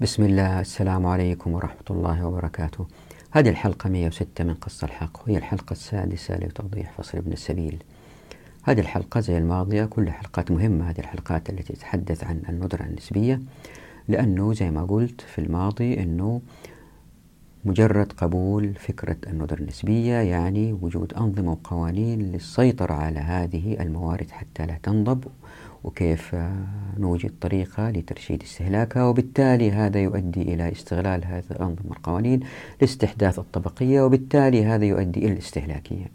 بسم الله السلام عليكم ورحمة الله وبركاته. هذه الحلقة 106 من قصة الحق وهي الحلقة السادسة لتوضيح فصل ابن السبيل. هذه الحلقة زي الماضية كلها حلقات مهمة هذه الحلقات التي تتحدث عن الندرة النسبية لأنه زي ما قلت في الماضي أنه مجرد قبول فكرة الندرة النسبية يعني وجود أنظمة وقوانين للسيطرة على هذه الموارد حتى لا تنضب وكيف نوجد طريقة لترشيد استهلاكها وبالتالي هذا يؤدي إلى استغلال هذه الأنظمة والقوانين لاستحداث الطبقية وبالتالي هذا يؤدي إلى الاستهلاكية.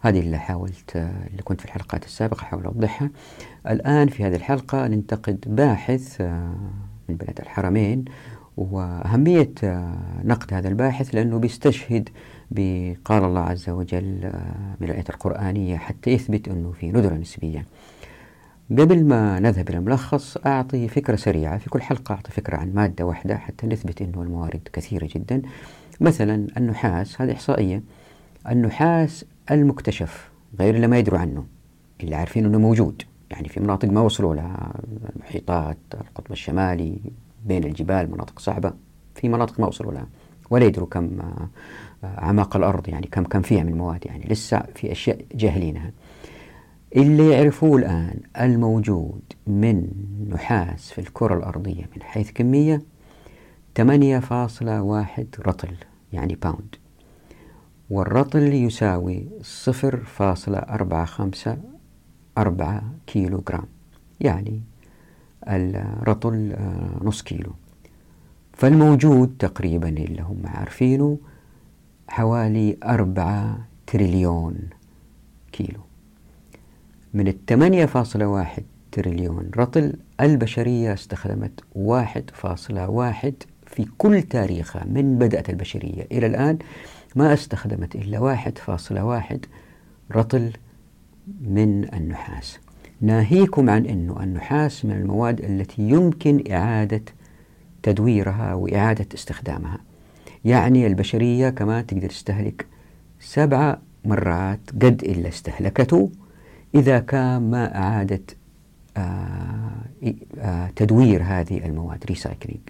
هذه اللي حاولت اللي كنت في الحلقات السابقة أحاول أوضحها. الآن في هذه الحلقة ننتقد باحث من بلد الحرمين وأهمية نقد هذا الباحث لأنه بيستشهد بقال الله عز وجل من الآية القرآنية حتى يثبت أنه في ندرة نسبية. قبل ما نذهب إلى الملخص أعطي فكرة سريعة. في كل حلقة أعطي فكرة عن مادة واحدة حتى نثبت أنه الموارد كثيرة جدا. مثلا النحاس هذه إحصائية. النحاس المكتشف غير اللي ما يدروا عنه اللي عارفين أنه موجود. يعني في مناطق ما وصلوا لها المحيطات القطب الشمالي بين الجبال مناطق صعبة. في مناطق ما وصلوا لها ولا يدروا كم أعماق الأرض يعني كم كم فيها من مواد. يعني لسه في أشياء جاهلينها. اللي يعرفوه الآن الموجود من نحاس في الكرة الأرضية من حيث كمية 8.1 رطل يعني باوند والرطل يساوي 0.454 كيلو جرام يعني الرطل نص كيلو. فالموجود تقريبا اللي هم عارفينه حوالي أربعة تريليون كيلو. من فاصلة واحد تريليون رطل البشرية استخدمت واحد فاصلة واحد في كل تاريخها من بدأت البشرية إلى الآن. ما استخدمت إلا واحد فاصلة واحد رطل من النحاس. ناهيكم عن أنه النحاس من المواد التي يمكن إعادة تدويرها وإعادة استخدامها. يعني البشرية كمان تقدر تستهلك سبع مرات قد إلا استهلكته. إذا كان ما أعادت آه آه تدوير هذه المواد ريسايكلينج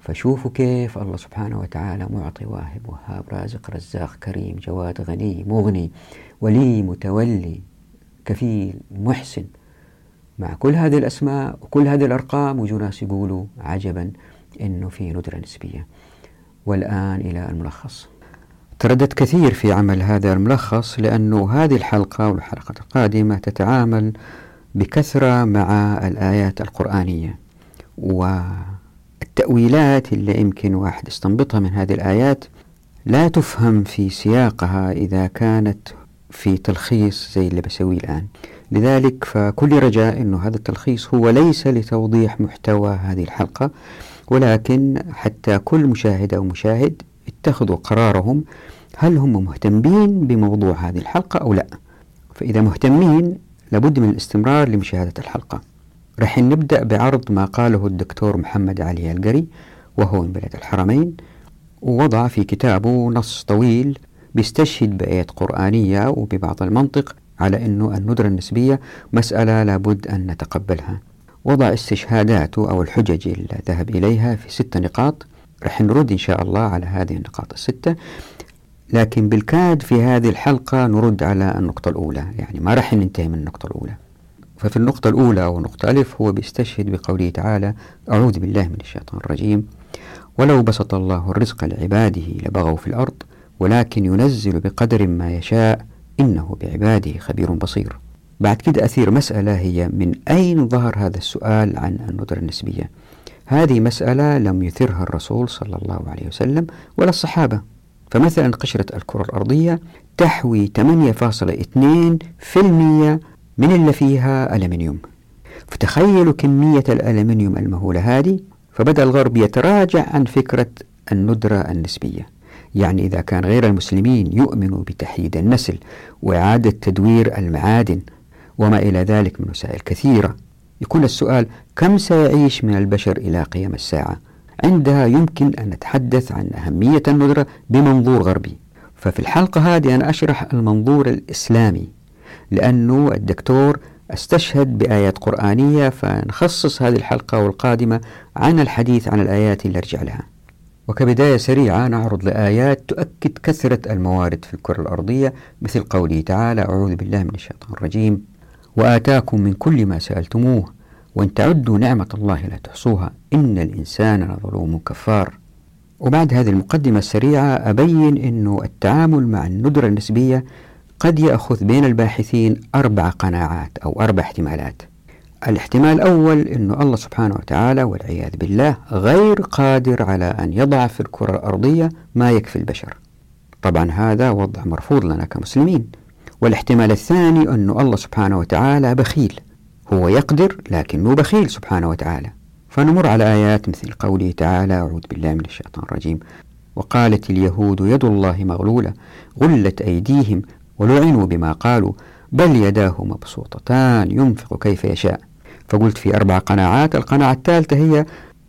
فشوفوا كيف الله سبحانه وتعالى معطي واهب وهاب رازق رزاق كريم جواد غني مغني ولي متولي كفيل محسن. مع كل هذه الأسماء وكل هذه الأرقام وجوا ناس يقولوا عجبا إنه في ندرة نسبية. والآن إلى الملخص. تردد كثير في عمل هذا الملخص لأنه هذه الحلقة والحلقة القادمة تتعامل بكثرة مع الآيات القرآنية والتأويلات اللي يمكن واحد يستنبطها من هذه الآيات. لا تفهم في سياقها إذا كانت في تلخيص زي اللي بسويه الآن. لذلك فكل رجاء أنه هذا التلخيص هو ليس لتوضيح محتوى هذه الحلقة ولكن حتى كل مشاهد أو مشاهد اتخذوا قرارهم هل هم مهتمين بموضوع هذه الحلقة أو لا. فإذا مهتمين لابد من الاستمرار لمشاهدة الحلقة. رح نبدأ بعرض ما قاله الدكتور محمد علي القري وهو من بلد الحرمين ووضع في كتابه نص طويل بيستشهد بآيات قرآنية وببعض المنطق على أنه الندرة النسبية مسألة لابد أن نتقبلها. وضع استشهاداته أو الحجج اللي ذهب إليها في ست نقاط رح نرد إن شاء الله على هذه النقاط الستة. لكن بالكاد في هذه الحلقة نرد على النقطة الأولى. يعني ما رح ننتهي من النقطة الأولى. ففي النقطة الأولى أو النقطة ألف هو بيستشهد بقوله تعالى أعوذ بالله من الشيطان الرجيم. ولو بسط الله الرزق لعباده لبغوا في الأرض ولكن ينزل بقدر ما يشاء إنه بعباده خبير بصير. بعد كده أثير مسألة هي من أين ظهر هذا السؤال عن الندرة النسبية؟ هذه مسألة لم يثرها الرسول صلى الله عليه وسلم ولا الصحابة. فمثلا قشرة الكرة الأرضية تحوي 8.2% من اللي فيها ألمنيوم. فتخيلوا كمية الألمنيوم المهولة هذه فبدأ الغرب يتراجع عن فكرة الندرة النسبية. يعني إذا كان غير المسلمين يؤمنوا بتحييد النسل وإعادة تدوير المعادن وما إلى ذلك من وسائل كثيرة. يكون السؤال كم سيعيش من البشر إلى قيام الساعة؟ عندها يمكن أن نتحدث عن أهمية الندرة بمنظور غربي. ففي الحلقة هذه أنا أشرح المنظور الإسلامي لأنه الدكتور استشهد بآيات قرآنية فنخصص هذه الحلقة والقادمة عن الحديث عن الآيات اللي أرجع لها. وكبداية سريعة نعرض لآيات تؤكد كثرة الموارد في الكرة الأرضية مثل قوله تعالى أعوذ بالله من الشيطان الرجيم. وآتاكم من كل ما سألتموه وإن تعدوا نعمة الله لا تحصوها. إن الإنسان لظلوم كفار. وبعد هذه المقدمة السريعة أبين أنه التعامل مع الندرة النسبية قد يأخذ بين الباحثين أربع قناعات أو أربع احتمالات. الاحتمال الأول أن الله سبحانه وتعالى والعياذ بالله غير قادر على أن يضع في الكرة الأرضية ما يكفي البشر. طبعا هذا وضع مرفوض لنا كمسلمين. والاحتمال الثاني أن الله سبحانه وتعالى بخيل. هو يقدر لكنه بخيل سبحانه وتعالى. فنمر على آيات مثل قوله تعالى أعوذ بالله من الشيطان الرجيم وقالت اليهود يد الله مغلولة غلت أيديهم ولعنوا بما قالوا بل يداه مبسوطتان ينفق كيف يشاء فقلت في أربع قناعات القناعة الثالثة هي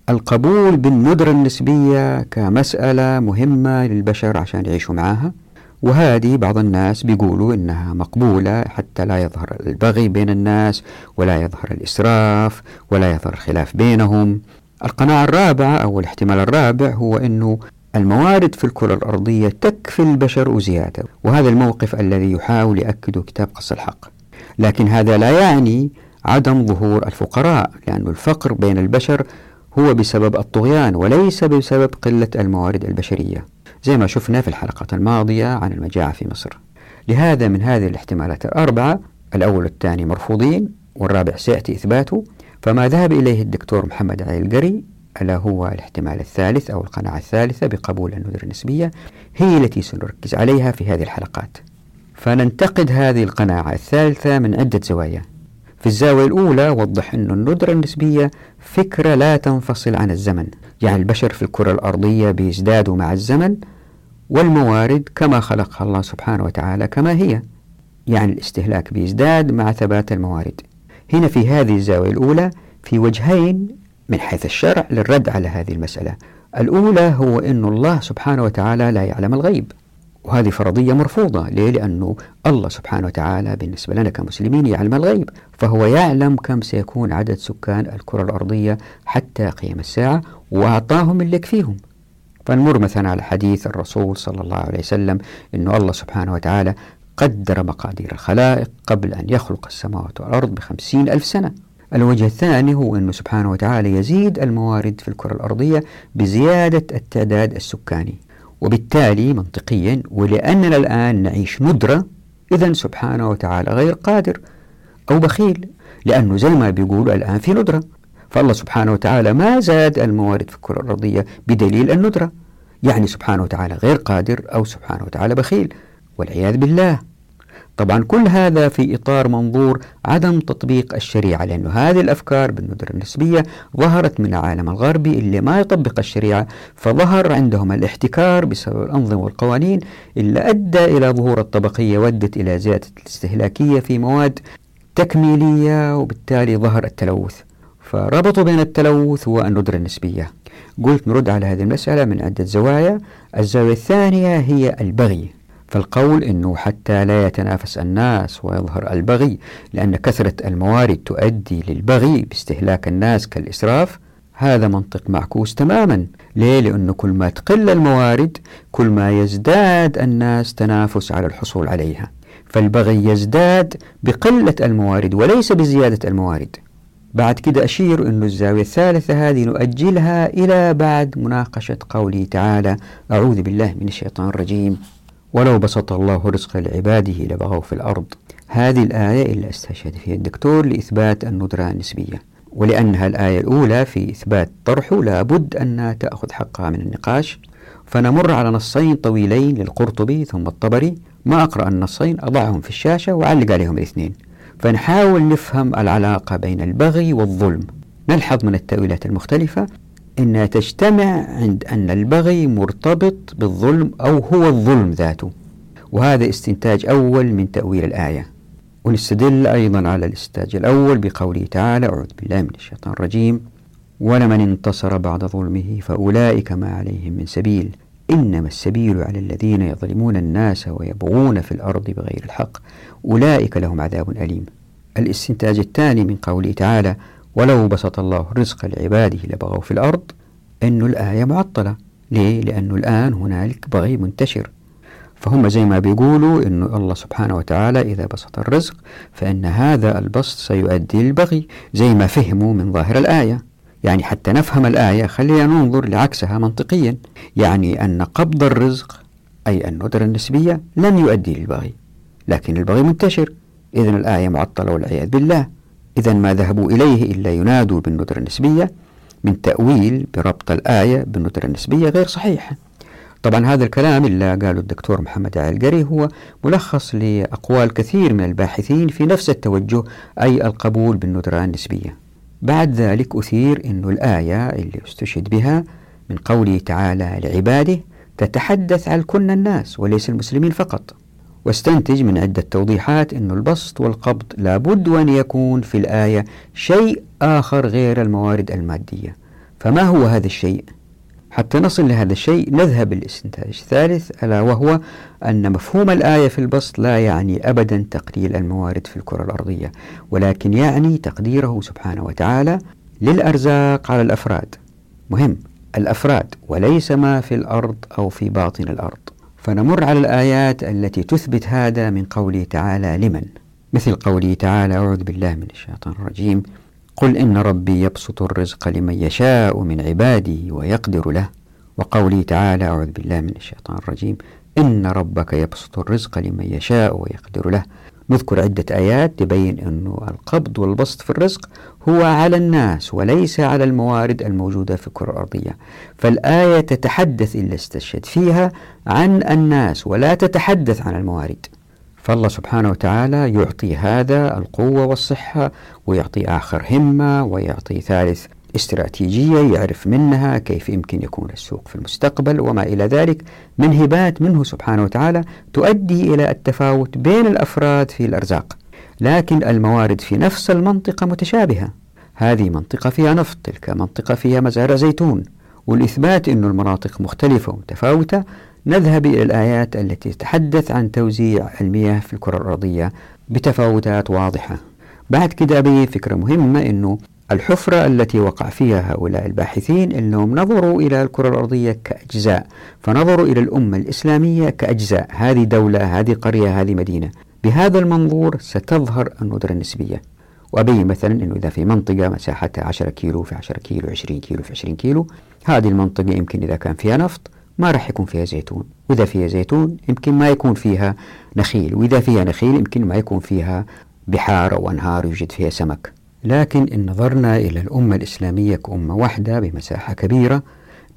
القبول بالندرة النسبية كمسألة مهمة للبشر عشان يعيشوا معها وهذه بعض الناس بيقولوا إنها مقبولة حتى لا يظهر البغي بين الناس ولا يظهر الإسراف ولا يظهر الخلاف بينهم. القناعة الرابعة أو الاحتمال الرابع هو أنه الموارد في الكرة الأرضية تكفي البشر وزيادة وهذا الموقف الذي يحاول يأكده كتاب قص الحق. لكن هذا لا يعني عدم ظهور الفقراء لأن الفقر بين البشر هو بسبب الطغيان وليس بسبب قلة الموارد البشرية. زي ما شفنا في الحلقة الماضية عن المجاعة في مصر. لهذا من هذه الاحتمالات الأربعة الأول والثاني مرفوضين والرابع سيأتي إثباته. فما ذهب إليه الدكتور محمد علي القري ألا هو الاحتمال الثالث أو القناعة الثالثة بقبول النذر النسبية؟ هي التي سنركز عليها في هذه الحلقات. فننتقد هذه القناعة الثالثة من عدة زوايا. في الزاوية الأولى وضح أن الندرة النسبية فكرة لا تنفصل عن الزمن. يعني البشر في الكرة الأرضية بيزدادوا مع الزمن والموارد كما خلقها الله سبحانه وتعالى كما هي. يعني الاستهلاك بيزداد مع ثبات الموارد. هنا في هذه الزاوية الأولى في وجهين من حيث الشرع للرد على هذه المسألة. الأولى هو أن الله سبحانه وتعالى لا يعلم الغيب. وهذه فرضية مرفوضة. ليه؟ لأنه الله سبحانه وتعالى بالنسبة لنا كمسلمين يعلم الغيب فهو يعلم كم سيكون عدد سكان الكرة الأرضية حتى قيام الساعة وأعطاهم اللي يكفيهم. فنمر مثلا على حديث الرسول صلى الله عليه وسلم أنه الله سبحانه وتعالى قدر مقادير الخلائق قبل أن يخلق السماوات والأرض بخمسين ألف سنة. الوجه الثاني هو أنه سبحانه وتعالى يزيد الموارد في الكرة الأرضية بزيادة التعداد السكاني. وبالتالي منطقيا ولأننا الآن نعيش ندرة إذا سبحانه وتعالى غير قادر أو بخيل لأنه زي ما بيقولوا الآن في ندرة. فالله سبحانه وتعالى ما زاد الموارد في الكرة الأرضية بدليل الندرة. يعني سبحانه وتعالى غير قادر أو سبحانه وتعالى بخيل والعياذ بالله. طبعا كل هذا في إطار منظور عدم تطبيق الشريعة لأنه هذه الأفكار بالندرة النسبية ظهرت من العالم الغربي اللي ما يطبق الشريعة فظهر عندهم الاحتكار بسبب الأنظمة والقوانين اللي أدى إلى ظهور الطبقية ودت إلى زيادة الاستهلاكية في مواد تكميلية وبالتالي ظهر التلوث. فربطوا بين التلوث والندرة النسبية. قلت نرد على هذه المسألة من عدة زوايا. الزاوية الثانية هي البغي. فالقول أنه حتى لا يتنافس الناس ويظهر البغي لأن كثرة الموارد تؤدي للبغي باستهلاك الناس كالإسراف هذا منطق معكوس تماما. ليه؟ لأنه كل ما تقل الموارد كل ما يزداد الناس تنافس على الحصول عليها. فالبغي يزداد بقلة الموارد وليس بزيادة الموارد. بعد كده أشير أن الزاوية الثالثة هذه نؤجلها إلى بعد مناقشة قوله تعالى أعوذ بالله من الشيطان الرجيم. ولو بسط الله رزق لعباده لبغوا في الأرض. هذه الآية اللي استشهد فيها الدكتور لإثبات الندرة النسبية. ولأنها الآية الأولى في إثبات طرحه لابد أنها تأخذ حقها من النقاش. فنمر على نصين طويلين للقرطبي ثم الطبري. ما أقرأ النصين أضعهم في الشاشة وأعلق عليهم الاثنين. فنحاول نفهم العلاقة بين البغي والظلم. نلحظ من التأويلات المختلفة. أنها تجتمع عند أن البغي مرتبط بالظلم أو هو الظلم ذاته. وهذا استنتاج أول من تأويل الآية. ونستدل أيضا على الاستنتاج الأول بقوله تعالى أعوذ بالله من الشيطان الرجيم. ولمن انتصر بعد ظلمه فأولئك ما عليهم من سبيل. إنما السبيل على الذين يظلمون الناس ويبغون في الأرض بغير الحق. أولئك لهم عذاب أليم. الاستنتاج الثاني من قوله تعالى ولو بسط الله الرزق لعباده لبغوا في الأرض أن الآية معطلة. ليه؟ لأنه الآن هنالك بغي منتشر. فهم زي ما بيقولوا أنه الله سبحانه وتعالى إذا بسط الرزق فإن هذا البسط سيؤدي للبغي زي ما فهموا من ظاهر الآية. يعني حتى نفهم الآية خلينا ننظر لعكسها منطقيا. يعني أن قبض الرزق أي الندرة النسبية لن يؤدي للبغي. لكن البغي منتشر. إذن الآية معطلة والعياذ بالله. إذا ما ذهبوا إليه إلا ينادوا بالندرة النسبية من تأويل بربط الآية بالندرة النسبية غير صحيح. طبعا هذا الكلام اللي قاله الدكتور محمد علي هو ملخص لأقوال كثير من الباحثين في نفس التوجه أي القبول بالندرة النسبية. بعد ذلك أثير أن الآية اللي استشهد بها من قوله تعالى لعباده تتحدث عن كل الناس وليس المسلمين فقط. واستنتج من عدة توضيحات أن البسط والقبض لابد أن يكون في الآية شيء آخر غير الموارد المادية. فما هو هذا الشيء؟ حتى نصل لهذا الشيء نذهب للاستنتاج الثالث ألا وهو أن مفهوم الآية في البسط لا يعني أبدا تقليل الموارد في الكرة الأرضية ولكن يعني تقديره سبحانه وتعالى للأرزاق على الأفراد. مهم الأفراد وليس ما في الأرض أو في باطن الأرض. فنمر على الآيات التي تثبت هذا من قوله تعالى لمن؟ مثل قوله تعالى أعوذ بالله من الشيطان الرجيم. قل إن ربي يبسط الرزق لمن يشاء من عباده ويقدر له. وقوله تعالى أعوذ بالله من الشيطان الرجيم. إن ربك يبسط الرزق لمن يشاء ويقدر له. نذكر عدة آيات تبين أن القبض والبسط في الرزق هو على الناس وليس على الموارد الموجودة في الكرة الأرضية. فالآية تتحدث إلا استشهد فيها عن الناس ولا تتحدث عن الموارد. فالله سبحانه وتعالى يعطي هذا القوة والصحة ويعطي آخر همة ويعطي ثالث استراتيجية يعرف منها كيف يمكن يكون السوق في المستقبل وما إلى ذلك من هبات منه سبحانه وتعالى تؤدي إلى التفاوت بين الأفراد في الأرزاق لكن الموارد في نفس المنطقة متشابهة. هذه منطقة فيها نفط تلك منطقة فيها مزارع زيتون والإثبات أن المناطق مختلفة ومتفاوتة نذهب إلى الآيات التي تتحدث عن توزيع المياه في الكرة الأرضية بتفاوتات واضحة. بعد كده أبين فكرة مهمة أنه الحفرة التي وقع فيها هؤلاء الباحثين أنهم نظروا إلى الكرة الأرضية كأجزاء فنظروا إلى الأمة الإسلامية كأجزاء هذه دولة هذه قرية هذه مدينة. بهذا المنظور ستظهر الندرة النسبية. وأبين مثلا أنه إذا في منطقة مساحتها 10 كيلو في 10 كيلو 20 كيلو في 20 كيلو هذه المنطقة يمكن إذا كان فيها نفط ما راح يكون فيها زيتون. وإذا فيها زيتون يمكن ما يكون فيها نخيل. وإذا فيها نخيل يمكن ما يكون فيها بحار أو أنهار يوجد فيها سمك. لكن إن نظرنا إلى الأمة الإسلامية كأمة واحدة بمساحة كبيرة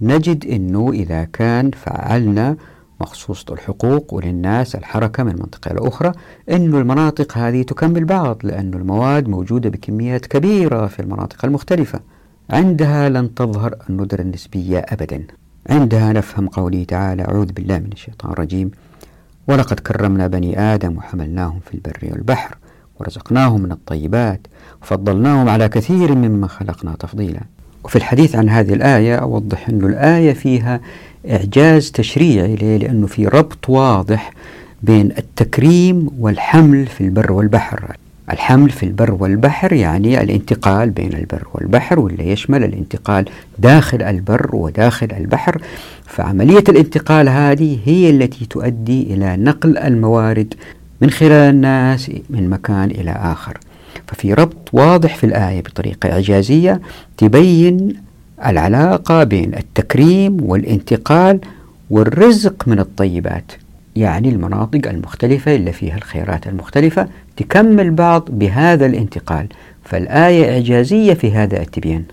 نجد أنه إذا كان فعلنا مخصوصة الحقوق وللناس الحركة من منطقة إلى أخرى أن المناطق هذه تكمل بعض لأن المواد موجودة بكميات كبيرة في المناطق المختلفة. عندها لن تظهر الندرة النسبية أبدا. عندها نفهم قوله تعالى أعوذ بالله من الشيطان الرجيم ولقد كرمنا بني آدم وحملناهم في البر والبحر ورزقناهم من الطيبات وفضلناهم على كثير مما خلقنا تفضيلا. وفي الحديث عن هذه الآية أوضح أن الآية فيها إعجاز تشريعي ليه؟ لأنه في ربط واضح بين التكريم والحمل في البر والبحر. الحمل في البر والبحر يعني الانتقال بين البر والبحر واللي يشمل الانتقال داخل البر وداخل البحر. فعملية الانتقال هذه هي التي تؤدي إلى نقل الموارد من خلال الناس من مكان إلى آخر. ففي ربط واضح في الآية بطريقة إعجازية تبين العلاقة بين التكريم والانتقال والرزق من الطيبات يعني المناطق المختلفة اللي فيها الخيرات المختلفة تكمل بعض بهذا الانتقال. فالآية إعجازية في هذا التبيان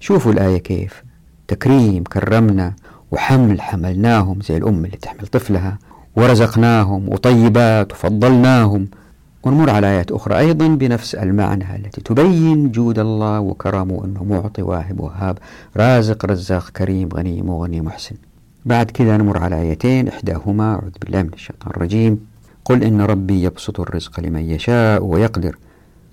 شوفوا الآية كيف. تكريم كرمنا وحمل حملناهم زي الأم اللي تحمل طفلها ورزقناهم وطيبات وفضلناهم. ونمر على آيات أخرى. أيضا بنفس المعنى التي تبين جود الله وكرمه أنه معطي واهب وهاب رازق رزاق كريم غني مغني محسن. بعد كذا نمر على آيتين إحداهما أعوذ بالله من الشيطان الرجيم. قل إن ربي يبسط الرزق لمن يشاء ويقدر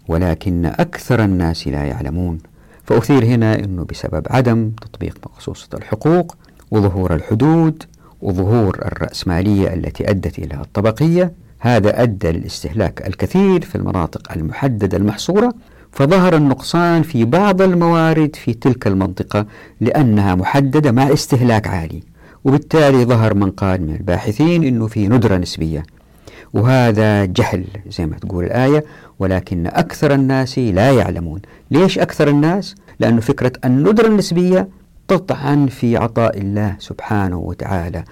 ولكن أكثر الناس لا يعلمون. فأثير هنا أنه بسبب عدم تطبيق مقصوصة الحقوق وظهور الحدود وظهور الرأسمالية التي أدت إلى الطبقية هذا أدى للاستهلاك الكثير في المناطق المحددة المحصورة فظهر النقصان في بعض الموارد في تلك المنطقة لأنها محددة مع استهلاك عالي وبالتالي ظهر من قال من الباحثين أنه في ندرة نسبية. وهذا جهل زي ما تقول الآية ولكن أكثر الناس لا يعلمون. ليش أكثر الناس؟ لأن فكرة الندرة النسبية تطعن في عطاء الله سبحانه وتعالى.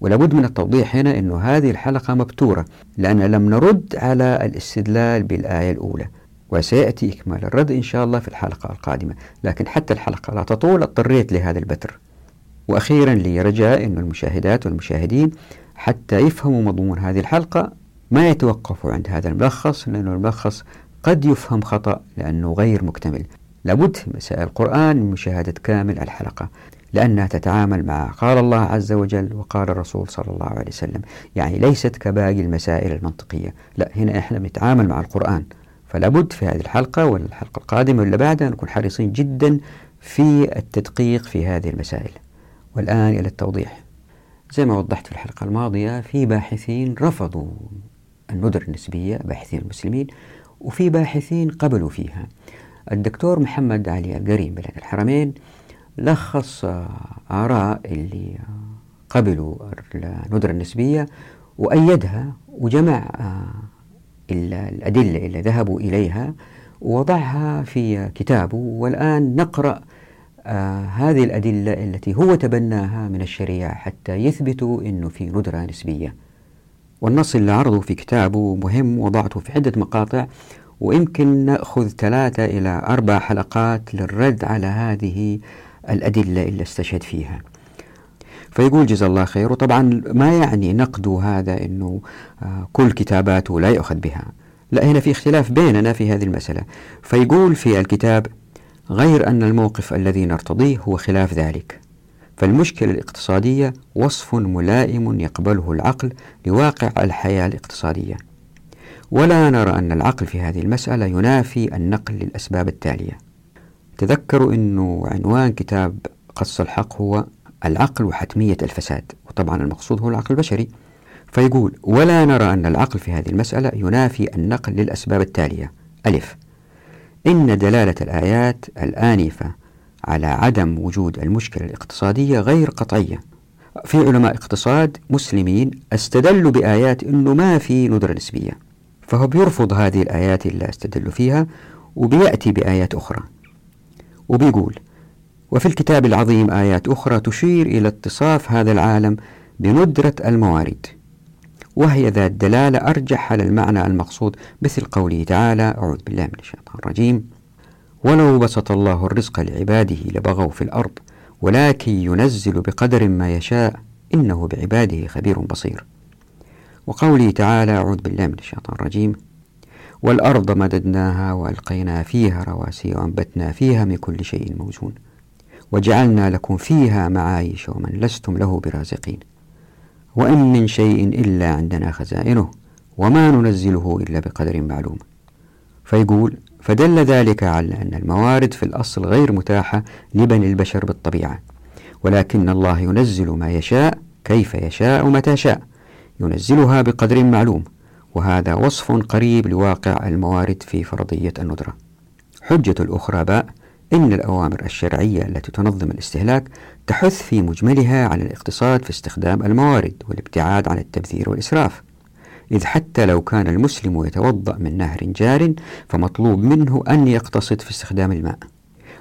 ولابد من التوضيح هنا أنه هذه الحلقة مبتورة لأن لم نرد على الاستدلال بالآية الأولى وسيأتي إكمال الرد إن شاء الله في الحلقة القادمة. لكن حتى الحلقة لا تطول اضطريت لهذا البتر. وأخيرا لي رجاء أن المشاهدات والمشاهدين حتى يفهموا مضمون هذه الحلقة ما يتوقفوا عند هذا الملخص لأن الملخص قد يفهم خطأ لأنه غير مكتمل. لابد مسائل القرآن من مشاهدة كامل الحلقة. لأنها تتعامل مع قال الله عز وجل وقال الرسول صلى الله عليه وسلم. يعني ليست كباقي المسائل المنطقية. لا هنا إحنا بنتعامل مع القرآن. فلابد في هذه الحلقة والحلقة القادمة واللي بعدها نكون حريصين جدا في التدقيق في هذه المسائل. والآن إلى التوضيح. زي ما وضحت في الحلقة الماضية في باحثين رفضوا الندر النسبية باحثين المسلمين وفي باحثين قبلوا فيها. الدكتور محمد علي القريم بلاد الحرمين لخص آراء اللي قبلوا الندرة النسبية وأيدها وجمع الأدلة اللي ذهبوا إليها ووضعها في كتابه. والآن نقرأ آه هذه الأدلة التي هو تبناها من الشريعة حتى يثبتوا أنه في ندرة نسبية. والنص اللي عرضه في كتابه مهم وضعته في عدة مقاطع ويمكن نأخذ ثلاثة إلى أربع حلقات للرد على هذه الأدلة اللي استشهد فيها. فيقول جزا الله خير. وطبعا ما يعني نقد هذا أنه آه، كل كتاباته لا يؤخذ بها. لا هنا في اختلاف بيننا في هذه المسألة. فيقول في الكتاب غير أن الموقف الذي نرتضيه هو خلاف ذلك. فالمشكلة الاقتصادية وصف ملائم يقبله العقل لواقع الحياة الاقتصادية. ولا نرى أن العقل في هذه المسألة ينافي النقل للأسباب التالية. تذكروا أنه عنوان كتاب قص الحق هو العقل وحتمية الفساد وطبعا المقصود هو العقل البشري. فيقول ولا نرى أن العقل في هذه المسألة ينافي النقل للأسباب التالية. ألف إن دلالة الآيات الآنفة على عدم وجود المشكلة الاقتصادية غير قطعية. في علماء اقتصاد مسلمين استدلوا بآيات أنه ما في ندرة نسبية فهو بيرفض هذه الآيات اللي أستدلوا فيها وبيأتي بآيات أخرى. وبيقول وفي الكتاب العظيم آيات أخرى تشير إلى اتصاف هذا العالم بندرة الموارد وهي ذات دلالة أرجح على المعنى المقصود مثل قوله تعالى أعوذ بالله من الشيطان الرجيم ولو بسط الله الرزق لعباده لبغوا في الأرض ولكن ينزل بقدر ما يشاء إنه بعباده خبير بصير وقوله تعالى أعوذ بالله من الشيطان الرجيم والأرض مددناها وألقينا فيها رواسي وأنبتنا فيها من كل شيء موزون. وجعلنا لكم فيها معايش ومن لستم له برازقين. وإن من شيء إلا عندنا خزائنه وما ننزله إلا بقدر معلوم. فيقول فدل ذلك على أن الموارد في الأصل غير متاحة لبني البشر بالطبيعة. ولكن الله ينزل ما يشاء كيف يشاء ومتى شاء. ينزلها بقدر معلوم. وهذا وصف قريب لواقع الموارد في فرضية الندرة. حجة الأخرى باء إن الأوامر الشرعية التي تنظم الاستهلاك تحث في مجملها على الاقتصاد في استخدام الموارد والابتعاد عن التبذير والإسراف. إذ حتى لو كان المسلم يتوضأ من نهر جار فمطلوب منه أن يقتصد في استخدام الماء.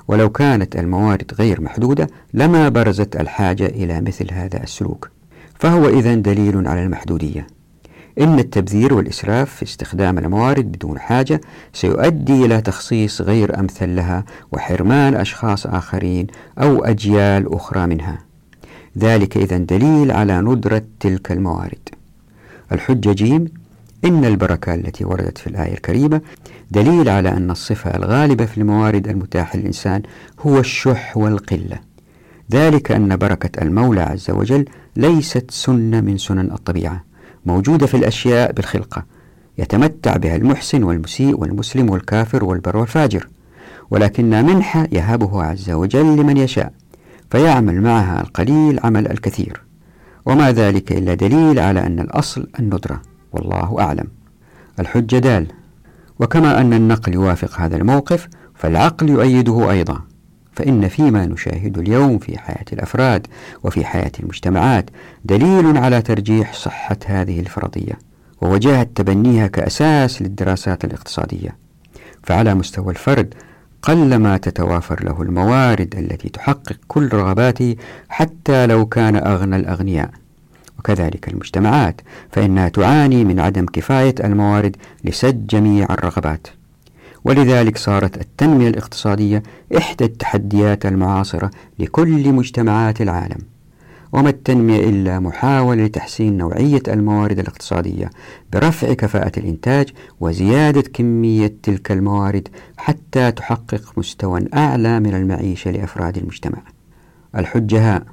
ولو كانت الموارد غير محدودة لما برزت الحاجة إلى مثل هذا السلوك. فهو إذا دليل على المحدودية. إن التبذير والإسراف في استخدام الموارد بدون حاجة سيؤدي إلى تخصيص غير أمثل لها وحرمان أشخاص آخرين أو أجيال أخرى منها. ذلك إذا دليل على ندرة تلك الموارد. الحجة جيم إن البركة التي وردت في الآية الكريمة دليل على أن الصفة الغالبة في الموارد المتاحة للإنسان هو الشح والقلة. ذلك أن بركة المولى عز وجل ليست سنة من سنن الطبيعة. موجودة في الأشياء بالخلقة يتمتع بها المحسن والمسيء والمسلم والكافر والبر والفاجر ولكنها منحة يهبه عز وجل لمن يشاء فيعمل معها القليل عمل الكثير. وما ذلك إلا دليل على أن الأصل الندرة والله أعلم. الحجة دال. وكما أن النقل يوافق هذا الموقف فالعقل يؤيده أيضا. فإن فيما نشاهد اليوم في حياة الأفراد وفي حياة المجتمعات دليل على ترجيح صحة هذه الفرضية ووجاهة تبنيها كأساس للدراسات الاقتصادية. فعلى مستوى الفرد قلما تتوافر له الموارد التي تحقق كل رغباته حتى لو كان أغنى الأغنياء. وكذلك المجتمعات فإنها تعاني من عدم كفاية الموارد لسد جميع الرغبات. ولذلك صارت التنمية الاقتصادية إحدى التحديات المعاصرة لكل مجتمعات العالم. وما التنمية إلا محاولة لتحسين نوعية الموارد الاقتصادية برفع كفاءة الإنتاج وزيادة كمية تلك الموارد حتى تحقق مستوى أعلى من المعيشة لأفراد المجتمع. الحجة ها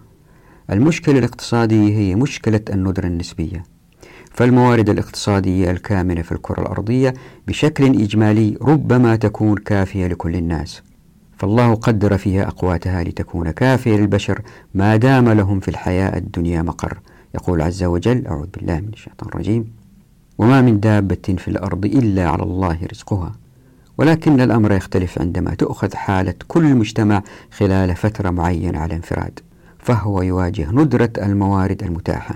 المشكلة الاقتصادية هي مشكلة الندرة النسبية. فالموارد الاقتصادية الكامنة في الكرة الأرضية بشكل إجمالي ربما تكون كافية لكل الناس. فالله قدر فيها أقواتها لتكون كافية للبشر ما دام لهم في الحياة الدنيا مقر. يقول عز وجل أعوذ بالله من الشيطان الرجيم. وما من دابة في الأرض إلا على الله رزقها. ولكن الأمر يختلف عندما تؤخذ حالة كل مجتمع خلال فترة معينة على انفراد فهو يواجه ندرة الموارد المتاحة.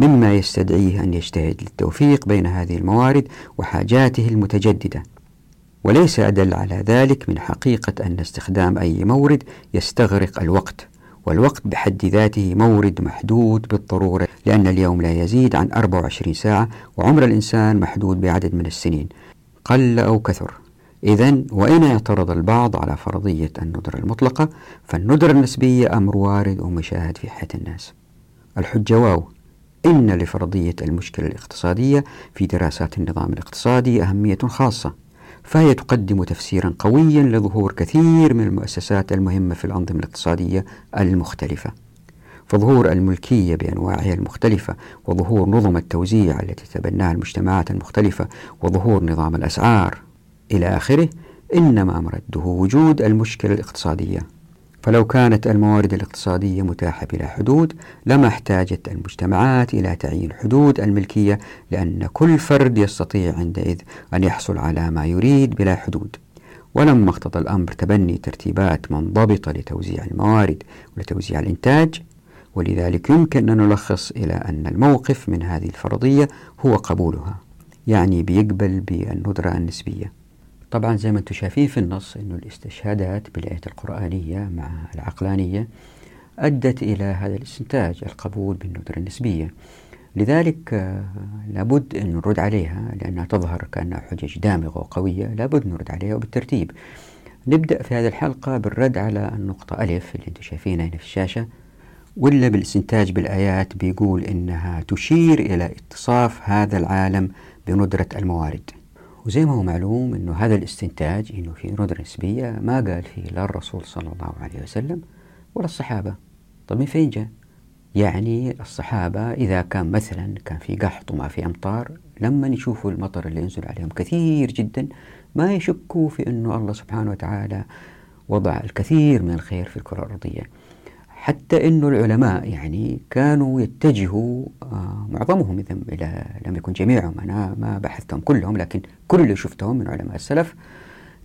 مما يستدعيه أن يجتهد للتوفيق بين هذه الموارد وحاجاته المتجددة. وليس أدل على ذلك من حقيقة أن استخدام أي مورد يستغرق الوقت والوقت بحد ذاته مورد محدود بالضرورة لأن اليوم لا يزيد عن 24 ساعة وعمر الإنسان محدود بعدد من السنين. قل أو كثر. إذا وإن اعترض البعض على فرضية الندرة المطلقة فالندرة النسبية أمر وارد ومشاهد في حياة الناس. الحجة واو. إن لفرضية المشكلة الاقتصادية في دراسات النظام الاقتصادي أهمية خاصة فهي تقدم تفسيرا قويا لظهور كثير من المؤسسات المهمة في الأنظمة الاقتصادية المختلفة. فظهور الملكية بأنواعها المختلفة وظهور نظم التوزيع التي تبناها المجتمعات المختلفة وظهور نظام الأسعار. إلى آخره إنما مرده وجود المشكلة الاقتصادية. فلو كانت الموارد الاقتصادية متاحة بلا حدود لما احتاجت المجتمعات إلى تعيين حدود الملكية لأن كل فرد يستطيع عندئذ أن يحصل على ما يريد بلا حدود. ولما اقتضى الأمر تبني ترتيبات منضبطة لتوزيع الموارد ولتوزيع الإنتاج ولذلك يمكن أن نلخص إلى أن الموقف من هذه الفرضية هو قبولها يعني بيقبل بالندرة النسبية. طبعا زي ما أنتم شايفين في النص إنه الاستشهادات بالآية القرآنية مع العقلانية أدت إلى هذا الاستنتاج القبول بالندرة النسبية. لذلك آه، لابد أن نرد عليها لأنها تظهر كأنها حجج دامغة وقوية لابد نرد عليها وبالترتيب. نبدأ في هذه الحلقة بالرد على النقطة ألف اللي أنتم شايفينها هنا في الشاشة ولا بالاستنتاج بالآيات بيقول إنها تشير إلى اتصاف هذا العالم بندرة الموارد. وزي ما هو معلوم أنه هذا الاستنتاج أنه في ندرة نسبية ما قال فيه لا الرسول صلى الله عليه وسلم ولا الصحابة طيب من فين جاء؟ يعني الصحابة إذا كان مثلا كان في قحط وما في أمطار لما يشوفوا المطر اللي ينزل عليهم كثير جدا ما يشكوا في أنه الله سبحانه وتعالى وضع الكثير من الخير في الكرة الأرضية حتى أنه العلماء يعني كانوا يتجهوا آه، معظمهم إذا لم يكن جميعهم أنا ما بحثتهم كلهم لكن كل اللي شفتهم من علماء السلف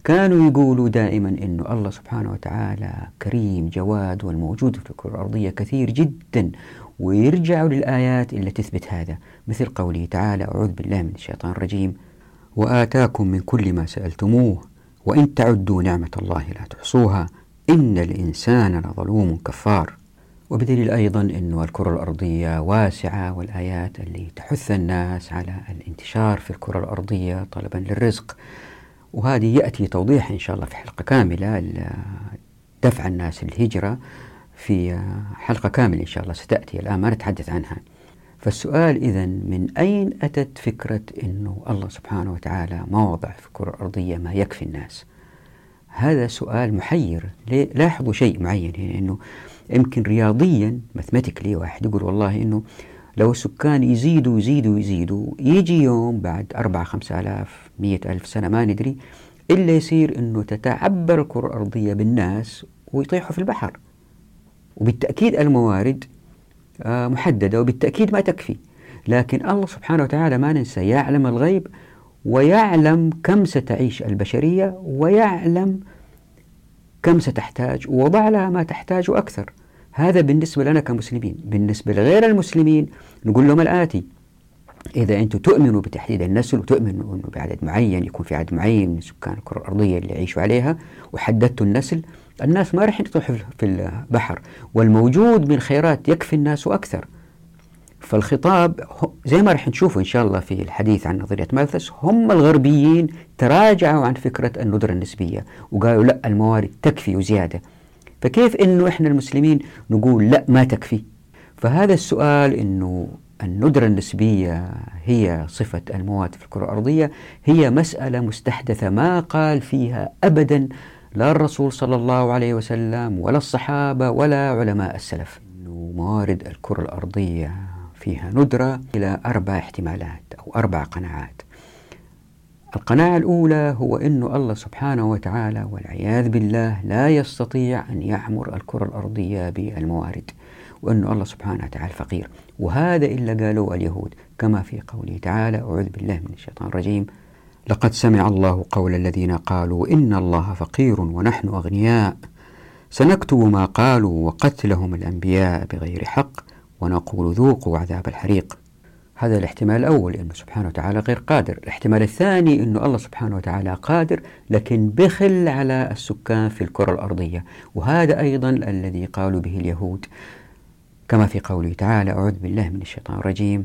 كانوا يقولوا دائما أنه الله سبحانه وتعالى كريم جواد والموجود في الكرة الأرضية كثير جدا ويرجعوا للآيات اللي تثبت هذا. مثل قوله تعالى أعوذ بالله من الشيطان الرجيم وآتاكم من كل ما سألتموه وإن تعدوا نعمة الله لا تحصوها إن الإنسان لظلوم كفار. وبدليل أيضا أن الكرة الأرضية واسعة والآيات اللي تحث الناس على الانتشار في الكرة الأرضية طلبا للرزق. وهذه يأتي توضيح إن شاء الله في حلقة كاملة دفع الناس الهجرة في حلقة كاملة إن شاء الله ستأتي الآن ما نتحدث عنها. فالسؤال إذا من أين أتت فكرة أنه الله سبحانه وتعالى ما وضع في الكرة الأرضية ما يكفي الناس؟ هذا سؤال محير. لاحظوا شيء معين هنا أنه يمكن رياضيا ماثماتيكلي واحد يقول والله أنه لو السكان يزيدوا يزيدوا يزيدوا يجي يوم بعد أربعة خمسة آلاف مية ألف سنة ما ندري إلا يصير أنه تتعبر الكرة الأرضية بالناس ويطيحوا في البحر. وبالتأكيد الموارد آه، محددة وبالتأكيد ما تكفي. لكن الله سبحانه وتعالى ما ننسى يعلم الغيب ويعلم كم ستعيش البشرية ويعلم كم ستحتاج ووضع لها ما تحتاج أكثر. هذا بالنسبة لنا كمسلمين. بالنسبة لغير المسلمين نقول لهم الآتي إذا أنتم تؤمنوا بتحديد النسل وتؤمنوا أنه بعدد معين يكون في عدد معين من سكان الكرة الأرضية اللي يعيشوا عليها وحددتوا النسل الناس ما راح يطيحوا في البحر. والموجود من خيرات يكفي الناس وأكثر فالخطاب زي ما راح نشوفه إن شاء الله في الحديث عن نظرية مالثس هم الغربيين تراجعوا عن فكرة الندرة النسبية وقالوا لا الموارد تكفي وزيادة. فكيف أنه إحنا المسلمين نقول لا ما تكفي؟ فهذا السؤال أنه الندرة النسبية هي صفة المواد في الكرة الأرضية هي مسألة مستحدثة ما قال فيها أبدا لا الرسول صلى الله عليه وسلم ولا الصحابة ولا علماء السلف. موارد الكرة الأرضية فيها ندرة إلى أربع احتمالات أو أربع قناعات. القناعة الأولى هو أن الله سبحانه وتعالى والعياذ بالله لا يستطيع أن يعمر الكرة الأرضية بالموارد وأن الله سبحانه وتعالى فقير. وهذا إلا قالوا اليهود كما في قوله تعالى أعوذ بالله من الشيطان الرجيم لقد سمع الله قول الذين قالوا إن الله فقير ونحن أغنياء سنكتب ما قالوا وقتلهم الأنبياء بغير حق ونقول ذوقوا عذاب الحريق. هذا الاحتمال الأول أنه سبحانه وتعالى غير قادر. الاحتمال الثاني أنه الله سبحانه وتعالى قادر لكن بخل على السكان في الكرة الأرضية. وهذا أيضا الذي قالوا به اليهود. كما في قوله تعالى أعوذ بالله من الشيطان الرجيم.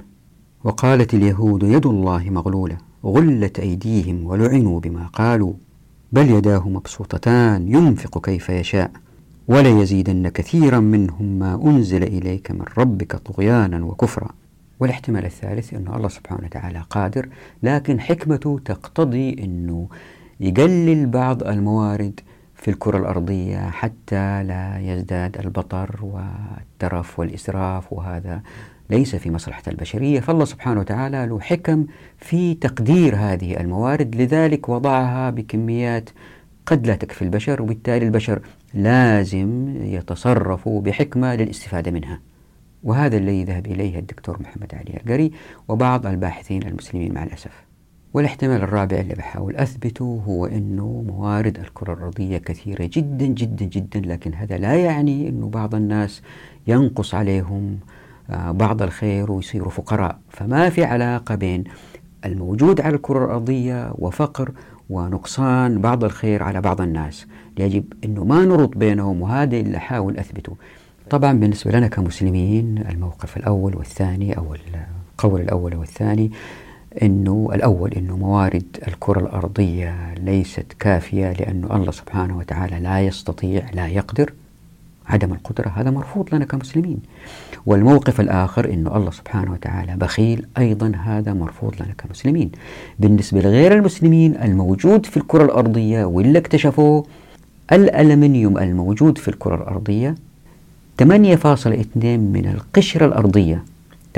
وقالت اليهود يد الله مغلولة غلت أيديهم ولعنوا بما قالوا بل يداه مبسوطتان ينفق كيف يشاء. وليزيدن كثيرا منهم ما أنزل إليك من ربك طغيانا وكفرا. والاحتمال الثالث أن الله سبحانه وتعالى قادر لكن حكمته تقتضي أنه يقلل بعض الموارد في الكرة الأرضية حتى لا يزداد البطر والترف والإسراف وهذا ليس في مصلحة البشرية. فالله سبحانه وتعالى له حكم في تقدير هذه الموارد لذلك وضعها بكميات قد لا تكفي البشر وبالتالي البشر لازم يتصرفوا بحكمة للاستفادة منها. وهذا الذي ذهب إليه الدكتور محمد علي القري وبعض الباحثين المسلمين مع الأسف. والاحتمال الرابع اللي بحاول أثبته هو أنه موارد الكرة الأرضية كثيرة جدا جدا جدا لكن هذا لا يعني أنه بعض الناس ينقص عليهم آه، بعض الخير ويصيروا فقراء. فما في علاقة بين الموجود على الكرة الأرضية وفقر ونقصان بعض الخير على بعض الناس. يجب أنه ما نربط بينهم وهذا اللي أحاول أثبته. طبعا بالنسبة لنا كمسلمين الموقف الأول والثاني أو القول الأول والثاني أنه الأول أنه موارد الكرة الأرضية ليست كافية لأنه الله سبحانه وتعالى لا يستطيع لا يقدر عدم القدرة هذا مرفوض لنا كمسلمين. والموقف الآخر أن الله سبحانه وتعالى بخيل أيضا هذا مرفوض لنا كمسلمين. بالنسبة لغير المسلمين الموجود في الكرة الأرضية واللي اكتشفوه الألمنيوم الموجود في الكرة الأرضية 8.2 من القشرة الأرضية.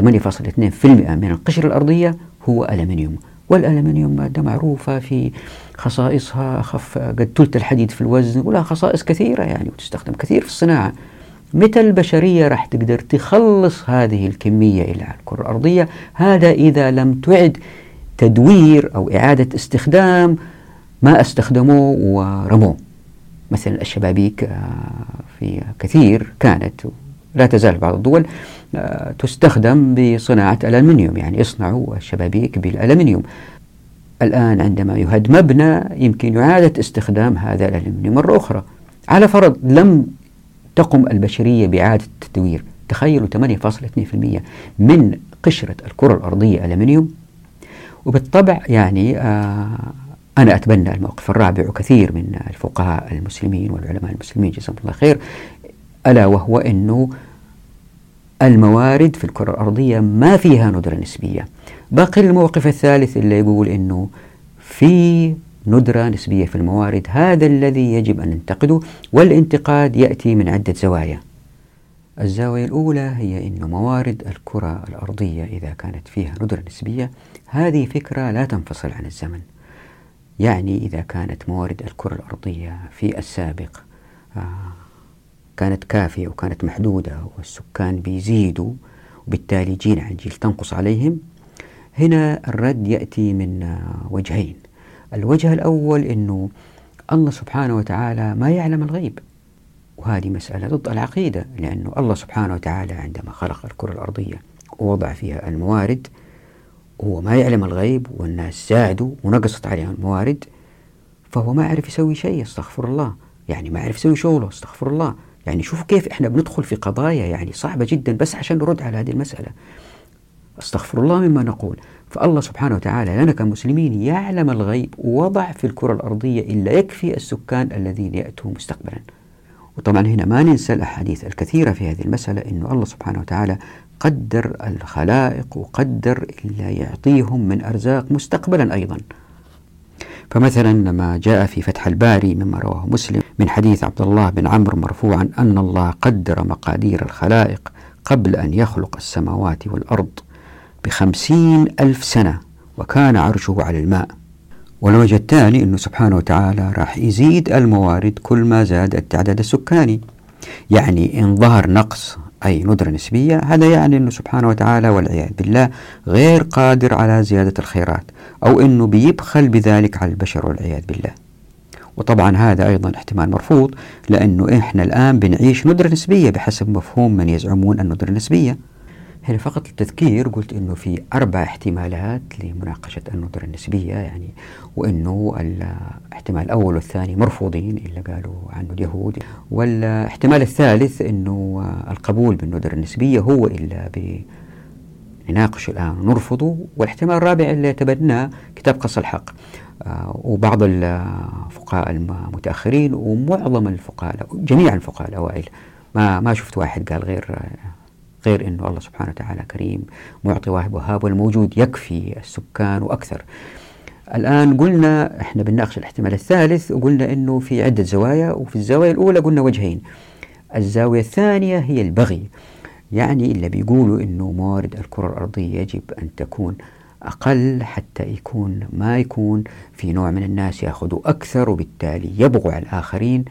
8.2% من القشرة الأرضية هو ألمنيوم. والألمنيوم مادة معروفة في خصائصها أخف قد ثلث الحديد في الوزن ولها خصائص كثيرة يعني وتستخدم كثير في الصناعة. متى البشرية راح تقدر تخلص هذه الكمية إلى الكرة الأرضية؟ هذا إذا لم تعد تدوير أو إعادة استخدام ما استخدموه ورموه. مثلا الشبابيك آه، في كثير كانت لا تزال بعض الدول آه، تستخدم بصناعة الألمنيوم يعني يصنعوا الشبابيك بالألمنيوم. الآن عندما يهد مبنى يمكن إعادة استخدام هذا الألمنيوم مرة أخرى. على فرض لم تقم البشرية بإعادة التدوير تخيلوا 8.2% من قشرة الكرة الأرضية ألمنيوم. وبالطبع يعني آه أنا أتبنى الموقف الرابع وكثير من الفقهاء المسلمين والعلماء المسلمين جزاهم الله خير ألا وهو أنه الموارد في الكرة الأرضية ما فيها ندرة نسبية. باقي الموقف الثالث اللي يقول أنه في ندرة نسبية في الموارد هذا الذي يجب أن ننتقده والانتقاد يأتي من عدة زوايا. الزاوية الأولى هي أن موارد الكرة الأرضية إذا كانت فيها ندرة نسبية هذه فكرة لا تنفصل عن الزمن. يعني إذا كانت موارد الكرة الأرضية في السابق آه، كانت كافية وكانت محدودة والسكان بيزيدوا وبالتالي جيل عن جيل تنقص عليهم. هنا الرد يأتي من وجهين. الوجه الأول أنه الله سبحانه وتعالى ما يعلم الغيب وهذه مسألة ضد العقيدة لأنه الله سبحانه وتعالى عندما خلق الكرة الأرضية ووضع فيها الموارد هو ما يعلم الغيب والناس ساعدوا ونقصت عليهم الموارد فهو ما عرف يسوي شيء استغفر الله. يعني ما عرف يسوي شغله استغفر الله. يعني شوفوا كيف إحنا بندخل في قضايا يعني صعبة جدا بس عشان نرد على هذه المسألة. أستغفر الله مما نقول. فالله سبحانه وتعالى لنا كمسلمين يعلم الغيب ووضع في الكرة الأرضية إلا يكفي السكان الذين يأتوا مستقبلا. وطبعا هنا ما ننسى الأحاديث الكثيرة في هذه المسألة أنه الله سبحانه وتعالى قدر الخلائق وقدر إلا يعطيهم من أرزاق مستقبلا أيضا. فمثلا لما جاء في فتح الباري مما رواه مسلم من حديث عبد الله بن عمرو مرفوعا أن الله قدر مقادير الخلائق قبل أن يخلق السماوات والأرض بخمسين ألف سنة وكان عرشه على الماء. والوجه الثاني أنه سبحانه وتعالى راح يزيد الموارد كل ما زاد التعداد السكاني. يعني إن ظهر نقص أي ندرة نسبية هذا يعني أنه سبحانه وتعالى والعياذ بالله غير قادر على زيادة الخيرات أو أنه بيبخل بذلك على البشر والعياذ بالله. وطبعا هذا أيضا احتمال مرفوض لأنه إحنا الآن بنعيش ندرة نسبية بحسب مفهوم من يزعمون الندرة النسبية. هنا فقط التذكير قلت إنه في أربع احتمالات لمناقشة الندره النسبية يعني وإنه الاحتمال الأول والثاني مرفوضين إلا قالوا عنه اليهود والاحتمال الثالث إنه القبول بالندره النسبية هو إلا نناقشه الآن ونرفضه والاحتمال الرابع اللي تبناه كتاب قص الحق. آه، وبعض الفقهاء المتأخرين ومعظم الفقهاء جميع الفقهاء الأوائل ما ما شفت واحد قال غير غير أنه الله سبحانه وتعالى كريم معطي واهب وهاب والموجود يكفي السكان وأكثر. الآن قلنا إحنا بنناقش الاحتمال الثالث وقلنا إنه في عدة زوايا وفي الزاوية الأولى قلنا وجهين. الزاوية الثانية هي البغي. يعني اللي بيقولوا إنه موارد الكرة الأرضية يجب أن تكون أقل حتى يكون ما يكون في نوع من الناس يأخذوا أكثر وبالتالي يبغوا على الآخرين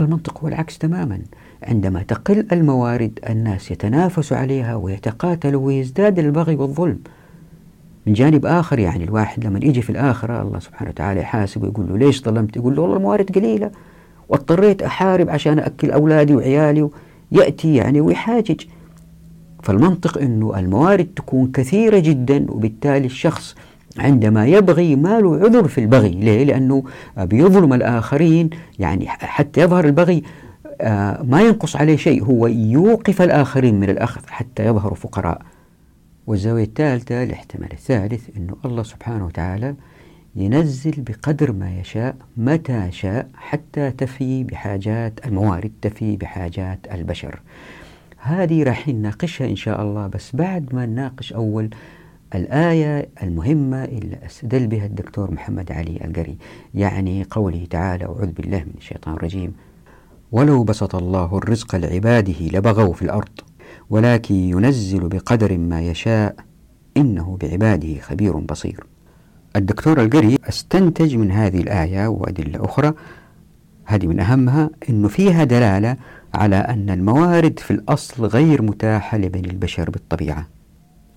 المنطق هو العكس تماما. عندما تقل الموارد الناس يتنافسوا عليها ويتقاتلوا ويزداد البغي والظلم. من جانب آخر يعني الواحد لما يجي في الآخرة الله سبحانه وتعالى يحاسب ويقول له ليش ظلمت؟ يقول له والله الموارد قليلة واضطريت أحارب عشان أكل أولادي وعيالي يأتي يعني ويحاجج. فالمنطق أنه الموارد تكون كثيرة جدا وبالتالي الشخص عندما يبغي ما له عذر في البغي. ليه؟ لأنه بيظلم الآخرين يعني حتى يظهر البغي ما ينقص عليه شيء هو يوقف الآخرين من الأخذ حتى يظهروا فقراء. والزاوية الثالثة الاحتمال الثالث أنه الله سبحانه وتعالى ينزل بقدر ما يشاء متى شاء حتى تفي بحاجات الموارد تفي بحاجات البشر. هذه راح نناقشها إن شاء الله بس بعد ما نناقش أول الآية المهمة اللي أستدل بها الدكتور محمد علي القري. يعني قوله تعالى أعوذ بالله من الشيطان الرجيم. ولو بسط الله الرزق لعباده لبغوا في الأرض ولكن ينزل بقدر ما يشاء إنه بعباده خبير بصير. الدكتور القري أستنتج من هذه الآية وأدلة أخرى هذه من أهمها أنه فيها دلالة على أن الموارد في الأصل غير متاحة لبني البشر بالطبيعة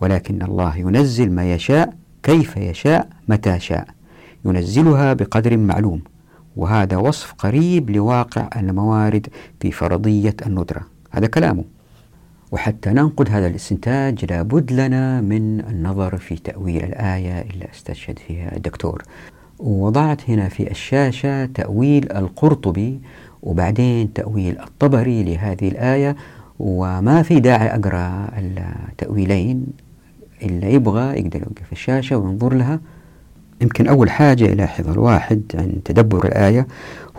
ولكن الله ينزل ما يشاء كيف يشاء متى شاء ينزلها بقدر معلوم. وهذا وصف قريب لواقع الموارد في فرضية الندرة. هذا كلامه. وحتى ننقد هذا الاستنتاج لابد لنا من النظر في تأويل الآية اللي أستشهد فيها الدكتور. ووضعت هنا في الشاشة تأويل القرطبي وبعدين تأويل الطبري لهذه الآية. وما في داعي أقرأ التأويلين اللي يبغى يقدر يوقف الشاشة وينظر لها. يمكن أول حاجة يلاحظها الواحد عند تدبر الآية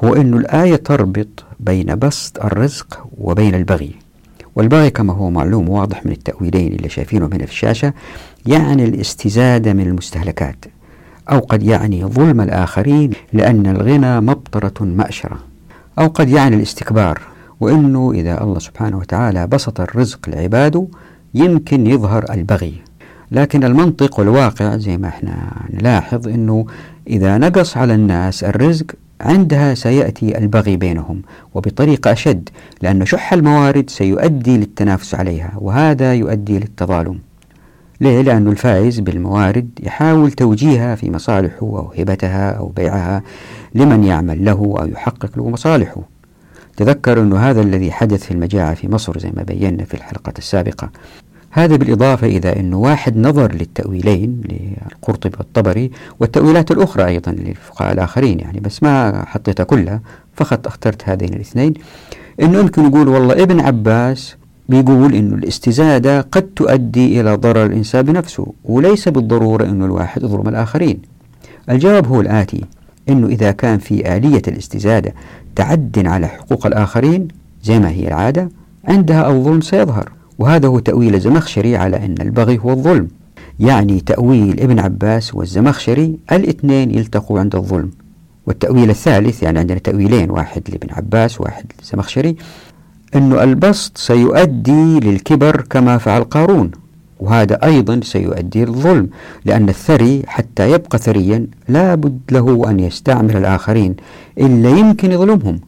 هو أن الآية تربط بين بسط الرزق وبين البغي. والبغي كما هو معلوم واضح من التأويلين اللي شايفينهم هنا في الشاشة يعني الاستزادة من المستهلكات أو قد يعني ظلم الآخرين لأن الغنى مبطرة مأشرة أو قد يعني الاستكبار وأنه إذا الله سبحانه وتعالى بسط الرزق لعباده يمكن يظهر البغي. لكن المنطق والواقع زي ما إحنا نلاحظ إنه إذا نقص على الناس الرزق عندها سيأتي البغي بينهم وبطريقة أشد لأن شح الموارد سيؤدي للتنافس عليها وهذا يؤدي للتظالم. ليه؟ لأن الفائز بالموارد يحاول توجيهها في مصالحه أو هبتها أو بيعها لمن يعمل له أو يحقق له مصالحه. تذكر أن هذا الذي حدث في المجاعة في مصر زي ما بينا في الحلقة السابقة. هذا بالإضافة إذا أنه واحد نظر للتأويلين للقرطبي والطبري والتأويلات الأخرى أيضا للفقهاء الآخرين يعني بس ما حطيتها كلها فقط اخترت هذين الاثنين. أنه يمكن يقول والله ابن عباس بيقول أنه الاستزادة قد تؤدي إلى ضرر الإنسان بنفسه وليس بالضرورة أنه الواحد يظلم الآخرين. الجواب هو الآتي أنه إذا كان في آلية الاستزادة تعد على حقوق الآخرين زي ما هي العادة عندها الظلم سيظهر. وهذا هو تأويل الزمخشري على أن البغي هو الظلم. يعني تأويل ابن عباس والزمخشري الاثنين يلتقوا عند الظلم. والتأويل الثالث يعني عندنا تأويلين واحد لابن عباس وواحد للزمخشري أنه البسط سيؤدي للكبر كما فعل قارون. وهذا أيضا سيؤدي للظلم لأن الثري حتى يبقى ثريا لا بد له أن يستعمل الآخرين إلا يمكن يظلمهم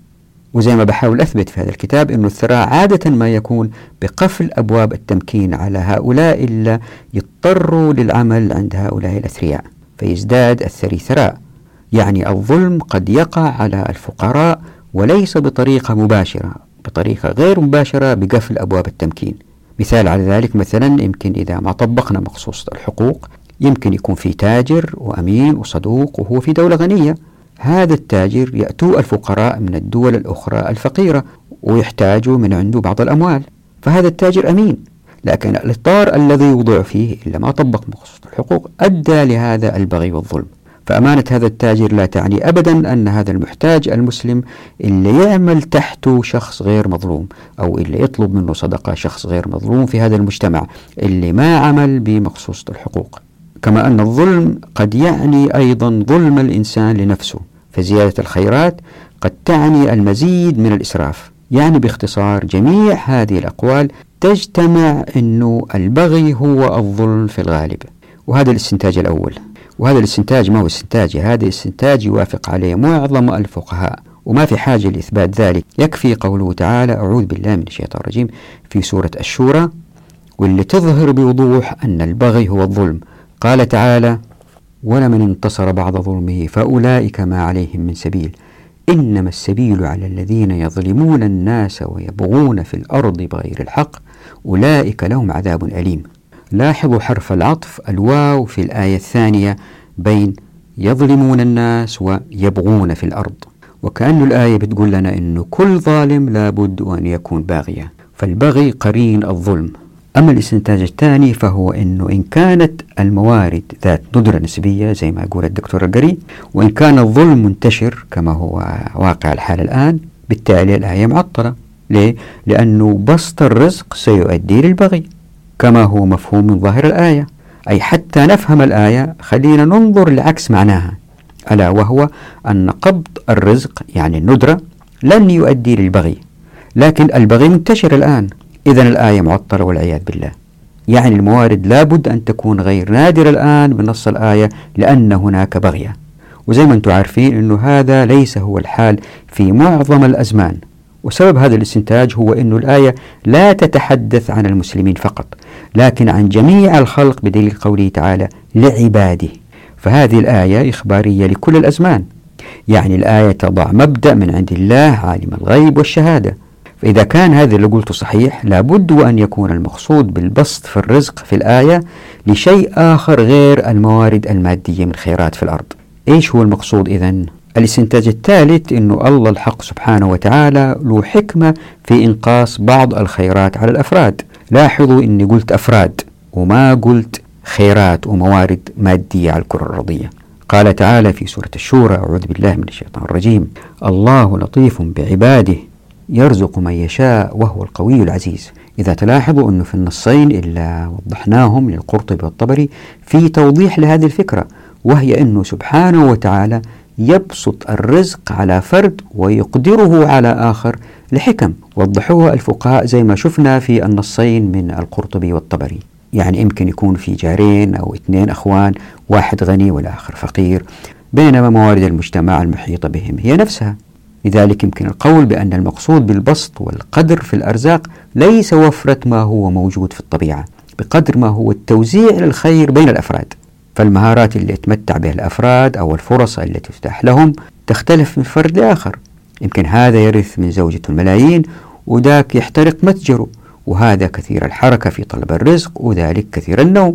وزي ما بحاول أثبت في هذا الكتاب أن الثراء عادة ما يكون بقفل أبواب التمكين على هؤلاء إلا يضطروا للعمل عند هؤلاء الأثرياء فيزداد الثري ثراء. يعني الظلم قد يقع على الفقراء وليس بطريقة مباشرة بطريقة غير مباشرة بقفل أبواب التمكين. مثال على ذلك مثلا يمكن إذا ما طبقنا مخصوص الحقوق يمكن يكون في تاجر وأمين وصدوق وهو في دولة غنية. هذا التاجر يأتوا الفقراء من الدول الأخرى الفقيرة ويحتاجوا من عنده بعض الأموال فهذا التاجر أمين لكن الإطار الذي يوضع فيه إلا ما طبق مخصوص الحقوق أدى لهذا البغي والظلم. فأمانة هذا التاجر لا تعني أبدا أن هذا المحتاج المسلم اللي يعمل تحته شخص غير مظلوم أو اللي يطلب منه صدقة شخص غير مظلوم في هذا المجتمع اللي ما عمل بمخصوص الحقوق. كما أن الظلم قد يعني أيضا ظلم الإنسان لنفسه فزيادة الخيرات قد تعني المزيد من الإسراف. يعني باختصار جميع هذه الأقوال تجتمع أنه البغي هو الظلم في الغالب. وهذا الاستنتاج الأول. وهذا الاستنتاج ما هو استنتاج؟ هذا الاستنتاج يوافق عليه معظم الفقهاء. وما في حاجة لإثبات ذلك. يكفي قوله تعالى أعوذ بالله من الشيطان الرجيم في سورة الشورى واللي تظهر بوضوح أن البغي هو الظلم. قال تعالى ولمن انتصر بعد ظلمه فأولئك ما عليهم من سبيل. إنما السبيل على الذين يظلمون الناس ويبغون في الأرض بغير الحق أولئك لهم عذاب أليم. لاحظوا حرف العطف الواو في الآية الثانية بين يظلمون الناس ويبغون في الأرض. وكأن الآية بتقول لنا أنه كل ظالم لابد أن يكون باغيا. فالبغي قرين الظلم. أما الاستنتاج الثاني فهو أنه إن كانت الموارد ذات ندرة نسبية زي ما يقول الدكتور القري وإن كان الظلم منتشر كما هو واقع الحال الآن بالتالي الآية معطلة. ليه؟ لأنه بسط الرزق سيؤدي للبغي كما هو مفهوم من ظاهر الآية. أي حتى نفهم الآية خلينا ننظر لعكس معناها ألا وهو أن قبض الرزق يعني الندرة لن يؤدي للبغي لكن البغي منتشر الآن. إذا الآية معطلة والعياذ بالله. يعني الموارد لابد أن تكون غير نادرة الآن بنص الآية لأن هناك بغية. وزي ما أنتم عارفين أنه هذا ليس هو الحال في معظم الأزمان. وسبب هذا الاستنتاج هو أن الآية لا تتحدث عن المسلمين فقط لكن عن جميع الخلق بدليل قوله تعالى لعباده. فهذه الآية إخبارية لكل الأزمان. يعني الآية تضع مبدأ من عند الله عالم الغيب والشهادة. فإذا كان هذا اللي قلته صحيح لابد وأن يكون المقصود بالبسط في الرزق في الآية لشيء آخر غير الموارد المادية من خيرات في الأرض. إيش هو المقصود إذن؟ الاستنتاج الثالث أنه الله الحق سبحانه وتعالى له حكمة في إنقاص بعض الخيرات على الأفراد. لاحظوا أني قلت أفراد وما قلت خيرات وموارد مادية على الكرة الأرضية. قال تعالى في سورة الشورى أعوذ بالله من الشيطان الرجيم. الله لطيف بعباده يرزق من يشاء وهو القوي العزيز. إذا تلاحظوا أنه في النصين اللي وضحناهم للقرطبي والطبري في توضيح لهذه الفكرة وهي أنه سبحانه وتعالى يبسط الرزق على فرد ويقدره على آخر لحكم وضحوها الفقهاء زي ما شفنا في النصين من القرطبي والطبري. يعني يمكن يكون في جارين أو اثنين أخوان واحد غني والآخر فقير بينما موارد المجتمع المحيطة بهم هي نفسها. لذلك يمكن القول بأن المقصود بالبسط والقدر في الأرزاق ليس وفرة ما هو موجود في الطبيعة بقدر ما هو التوزيع للخير بين الأفراد. فالمهارات اللي يتمتع بها الأفراد أو الفرص التي تفتح لهم تختلف من فرد لآخر. يمكن هذا يرث من زوجته الملايين وذاك يحترق متجره وهذا كثير الحركة في طلب الرزق وذلك كثير النوم.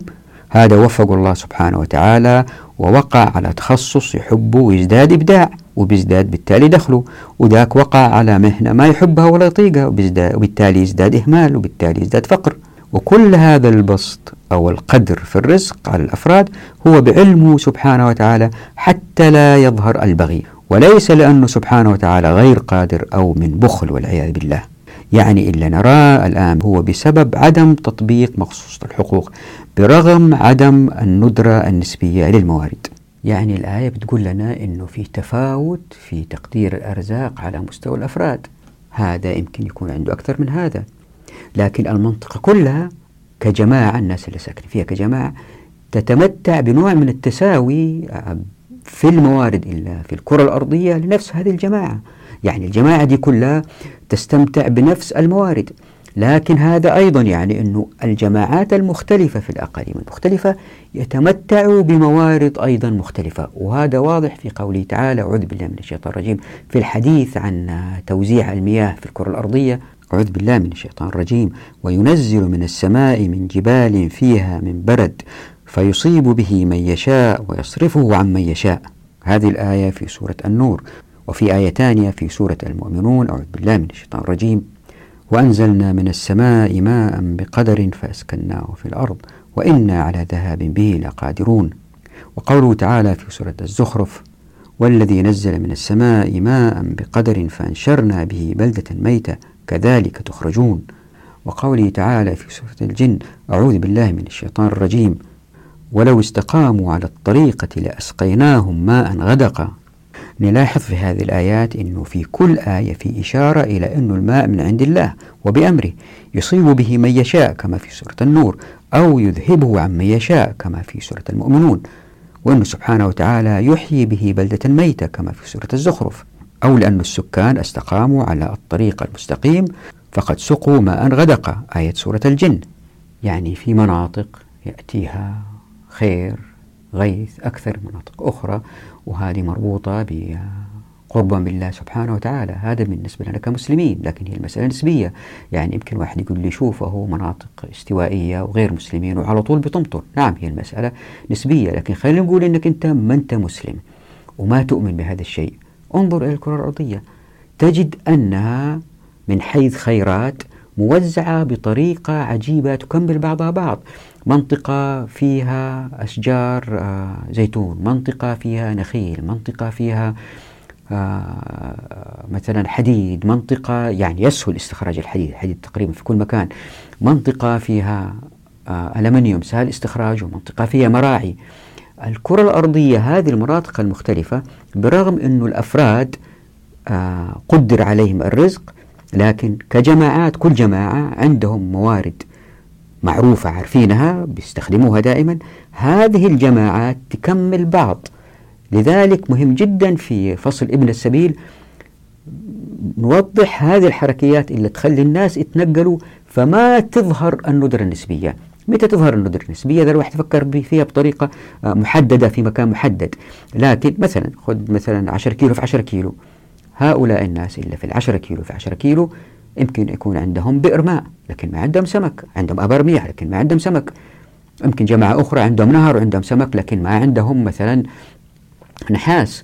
هذا وفق الله سبحانه وتعالى ووقع على تخصص يحبه ويزداد إبداع وبيزداد بالتالي دخله وذاك وقع على مهنة ما يحبها ولا يطيقها وبالتالي يزداد إهمال وبالتالي يزداد فقر. وكل هذا البسط أو القدر في الرزق على الأفراد هو بعلمه سبحانه وتعالى حتى لا يظهر البغي. وليس لأنه سبحانه وتعالى غير قادر أو من بخل والعياذ بالله. يعني إلا نراه الآن هو بسبب عدم تطبيق مخصوص الحقوق. برغم عدم الندرة النسبية للموارد. يعني الآية بتقول لنا أنه في تفاوت في تقدير الأرزاق على مستوى الأفراد. هذا يمكن يكون عنده أكثر من هذا. لكن المنطقة كلها كجماعة الناس اللي ساكنين فيها كجماعة تتمتع بنوع من التساوي في الموارد إلا في الكرة الأرضية لنفس هذه الجماعة. يعني الجماعة دي كلها تستمتع بنفس الموارد. لكن هذا أيضا يعني أنه الجماعات المختلفة في الأقاليم المختلفة يتمتعوا بموارد أيضا مختلفة. وهذا واضح في قوله تعالى أعوذ بالله من الشيطان الرجيم في الحديث عن توزيع المياه في الكرة الأرضية أعوذ بالله من الشيطان الرجيم وينزل من السماء من جبال فيها من برد فيصيب به من يشاء ويصرفه عن من يشاء هذه الآية في سورة النور. وفي آية ثانية في سورة المؤمنون أعوذ بالله من الشيطان الرجيم وأنزلنا من السماء ماء بقدر فأسكناه في الأرض وإنا على ذهاب به لقادرون. وقوله تعالى في سورة الزخرف والذي نزل من السماء ماء بقدر فأنشرنا به بلدة ميتة كذلك تخرجون. وقوله تعالى في سورة الجن أعوذ بالله من الشيطان الرجيم ولو استقاموا على الطريقة لأسقيناهم ماء غدقا. نلاحظ في هذه الآيات أنه في كل آية في إشارة إلى أن الماء من عند الله وبأمره يصيب به من يشاء كما في سورة النور أو يذهبه عن من يشاء كما في سورة المؤمنون. وأنه سبحانه وتعالى يحيي به بلدة ميتة كما في سورة الزخرف. أو لأن السكان استقاموا على الطريق المستقيم فقد سقوا ماء غدق آية سورة الجن. يعني في مناطق يأتيها خير غيث أكثر مناطق أخرى. وهذه مربوطة بقربا بالله سبحانه وتعالى. هذا بالنسبة لنا كمسلمين لكن هي المسألة نسبية. يعني يمكن واحد يقول لي شوف أهو مناطق استوائية وغير مسلمين وعلى طول بتمطر نعم هي المسألة نسبية لكن خلينا نقول أنك أنت ما أنت مسلم وما تؤمن بهذا الشيء. انظر إلى الكرة الأرضية. تجد أنها من حيث خيرات موزعة بطريقة عجيبة تكمل بعضها بعض. منطقة فيها أشجار آه، زيتون منطقة فيها نخيل منطقة فيها آه، مثلا حديد منطقة يعني يسهل استخراج الحديد الحديد تقريبا في كل مكان. منطقة فيها آه، ألمنيوم سهل استخراجه منطقة فيها مراعي. الكرة الأرضية هذه المناطق المختلفة برغم أن الأفراد قدر عليهم الرزق لكن كجماعات كل جماعة عندهم موارد معروفة عارفينها بيستخدموها دائما. هذه الجماعات تكمل بعض. لذلك مهم جدا في فصل ابن السبيل نوضح هذه الحركيات اللي تخلي الناس يتنقلوا فما تظهر الندرة النسبية. متى تظهر الندرة النسبية؟ إذا الواحد فكر فيها بطريقة آه، محددة في مكان محدد. لكن مثلا خذ مثلا 10 كيلو في 10 كيلو. هؤلاء الناس اللي في العشرة كيلو في 10 كيلو يمكن يكون عندهم بئر ماء لكن ما عندهم سمك عندهم أبار مياه لكن ما عندهم سمك. يمكن جماعة أخرى عندهم نهر وعندهم سمك لكن ما عندهم مثلا نحاس.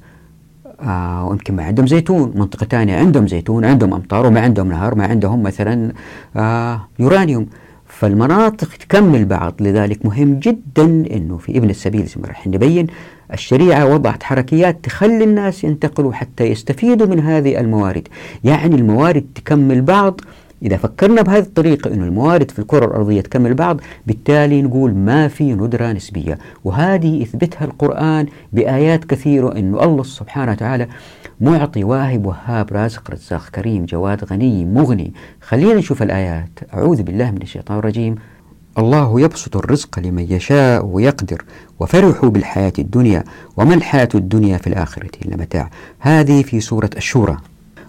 آه ويمكن ما عندهم زيتون منطقة ثانية عندهم زيتون عندهم أمطار وما عندهم نهر ما عندهم مثلا آه يورانيوم. فالمناطق تكمل بعض لذلك مهم جدا أنه في ابن السبيل زي ما راح نبين الشريعة وضعت حركيات تخلي الناس ينتقلوا حتى يستفيدوا من هذه الموارد. يعني الموارد تكمل بعض. إذا فكرنا بهذه الطريقة أن الموارد في الكرة الأرضية تكمل بعض بالتالي نقول ما في ندرة نسبية. وهذه يثبتها القرآن بآيات كثيرة أنه الله سبحانه وتعالى معطي واهب وهاب رازق رزاق كريم جواد غني مغني. خلينا نشوف الآيات. أعوذ بالله من الشيطان الرجيم. الله يبسط الرزق لمن يشاء ويقدر وفرحوا بالحياة الدنيا وما الحياة الدنيا في الآخرة إلا متاع. هذه في سورة الشورى.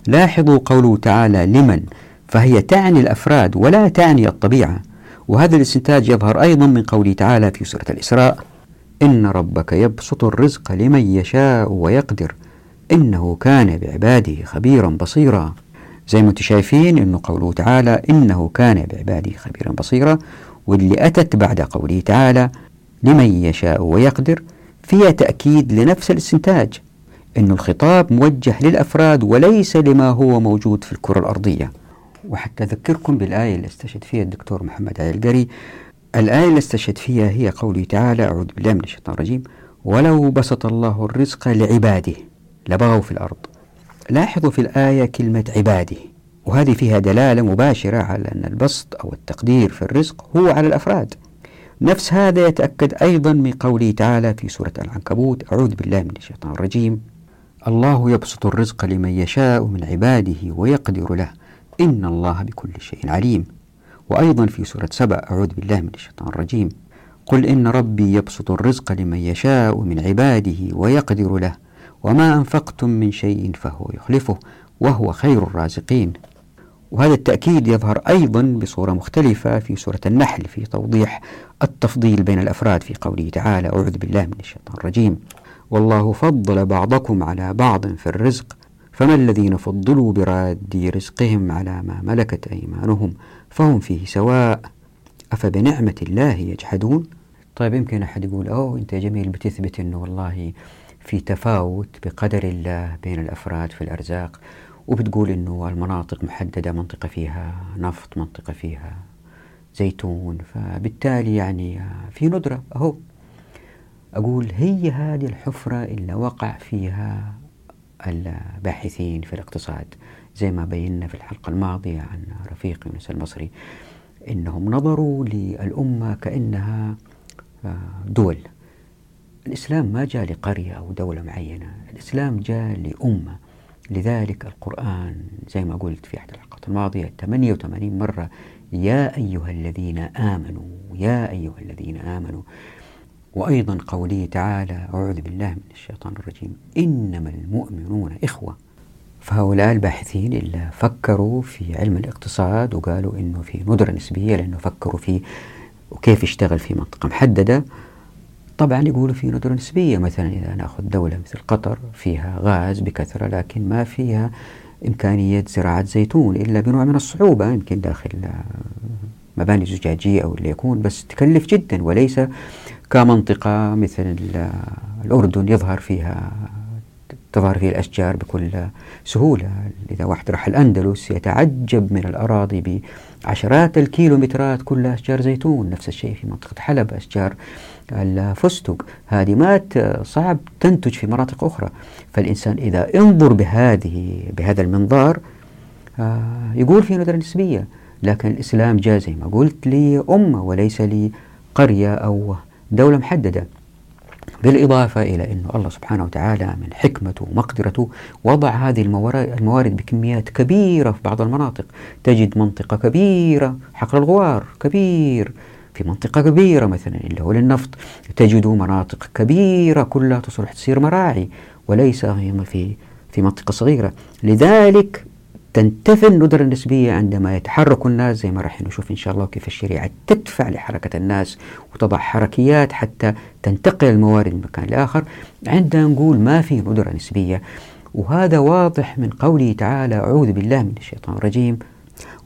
لاحظوا قوله تعالى لمن؟ فهي تعني الأفراد ولا تعني الطبيعة. وهذا الاستنتاج يظهر أيضا من قوله تعالى في سورة الإسراء إن ربك يبسط الرزق لمن يشاء ويقدر إنه كان بعباده خبيرا بصيرا. زي ما أنتم شايفين إنه قوله تعالى إنه كان بعباده خبيرا بصيرا. واللي أتت بعد قوله تعالى لمن يشاء ويقدر فيها تأكيد لنفس الاستنتاج أن الخطاب موجه للأفراد وليس لما هو موجود في الكرة الأرضية. وحتى أذكركم بالآية اللي استشهد فيها الدكتور محمد علي القري. الآية اللي استشهد فيها هي قوله تعالى أعوذ بالله من الشيطان الرجيم ولو بسط الله الرزق لعباده لبغوا في الأرض لاحظوا في الآية كلمة عباده. وهذه فيها دلالة مباشرة على أن البسط أو التقدير في الرزق هو على الأفراد. نفس هذا يتأكد أيضا من قوله تعالى في سورة العنكبوت أعوذ بالله من الشيطان الرجيم الله يبسط الرزق لمن يشاء من عباده ويقدر له. إن الله بكل شيء عليم. وأيضا في سورة سبأ أعوذ بالله من الشيطان الرجيم. قل إن ربي يبسط الرزق لمن يشاء من عباده ويقدر له. وما أنفقتم من شيء فهو يخلفه وهو خير الرازقين. وهذا التأكيد يظهر أيضا بصورة مختلفة في سورة النحل في توضيح التفضيل بين الأفراد في قوله تعالى أعوذ بالله من الشيطان الرجيم والله فضل بعضكم على بعض في الرزق فما الذين فضلوا براد رزقهم على ما ملكت أيمانهم فهم فيه سواء. أفبنعمة الله يجحدون؟ طيب يمكن أحد يقول أوه أنت جميل بتثبت أنه والله في تفاوت بقدر الله بين الأفراد في الأرزاق وبتقول أنه المناطق محددة منطقة فيها نفط منطقة فيها زيتون فبالتالي يعني في ندرة أهو. أقول هي هذه الحفرة اللي وقع فيها الباحثين في الاقتصاد زي ما بينا في الحلقة الماضية عن رفيق يونس المصري إنهم نظروا للأمة كأنها دول. الإسلام ما جاء لقرية أو دولة معينة الإسلام جاء لأمة. لذلك القرآن زي ما قلت في أحد الحلقات الماضية 88 مرة يا أيها الذين آمنوا يا أيها الذين آمنوا. وأيضا قوله تعالى أعوذ بالله من الشيطان الرجيم إنما المؤمنون إخوة. فهؤلاء الباحثين اللي فكروا في علم الاقتصاد وقالوا إنه في ندرة نسبية لأنه فكروا في وكيف يشتغل في منطقة محددة. طبعا يقولوا في ندرة نسبية مثلا إذا نأخذ دولة مثل قطر فيها غاز بكثرة لكن ما فيها إمكانية زراعة زيتون إلا بنوع من الصعوبة يمكن داخل مباني زجاجية أو اللي يكون بس تكلف جدا وليس كمنطقة مثل الأردن يظهر فيها تظهر فيه الأشجار بكل سهولة. إذا واحد راح الأندلس يتعجب من الأراضي بعشرات الكيلومترات كلها أشجار زيتون نفس الشيء في منطقة حلب أشجار الفستق هذه ما صعب تنتج في مناطق أخرى. فالإنسان إذا انظر بهذه بهذا المنظار آه، يقول في ندرة نسبية لكن الإسلام جاء زي ما قلت لأمة وليس لقرية أو دولة محددة. بالإضافة إلى أن الله سبحانه وتعالى من حكمته ومقدرته وضع هذه الموارد بكميات كبيرة في بعض المناطق. تجد منطقة كبيرة حقل الغوار كبير في منطقة كبيرة مثلا اللي هو للنفط. تجد مناطق كبيرة كلها تصلح تصير مراعي وليس في في منطقة صغيرة. لذلك تنتفي الندرة النسبية عندما يتحرك الناس زي ما راح نشوف إن شاء الله كيف الشريعة تدفع لحركة الناس وتضع حركيات حتى تنتقل الموارد من مكان لآخر. عندنا نقول ما في ندرة نسبية وهذا واضح من قوله تعالى أعوذ بالله من الشيطان الرجيم.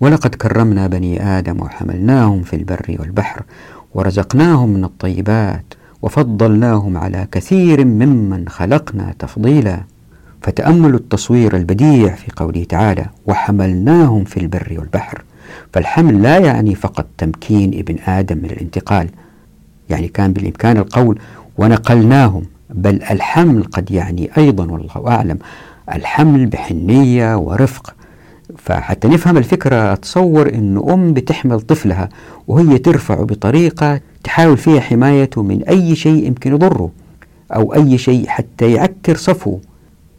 ولقد كرمنا بني آدم وحملناهم في البر والبحر ورزقناهم من الطيبات وفضلناهم على كثير ممن خلقنا تفضيلا. فتأملوا التصوير البديع في قوله تعالى وحملناهم في البر والبحر فالحمل لا يعني فقط تمكين ابن آدم من الانتقال يعني كان بالإمكان القول ونقلناهم بل الحمل قد يعني أيضا والله أعلم الحمل بحنية ورفق. فحتى نفهم الفكرة أتصور أن أم بتحمل طفلها وهي ترفعه بطريقة تحاول فيها حمايته من أي شيء يمكن يضره أو أي شيء حتى يعكر صفوه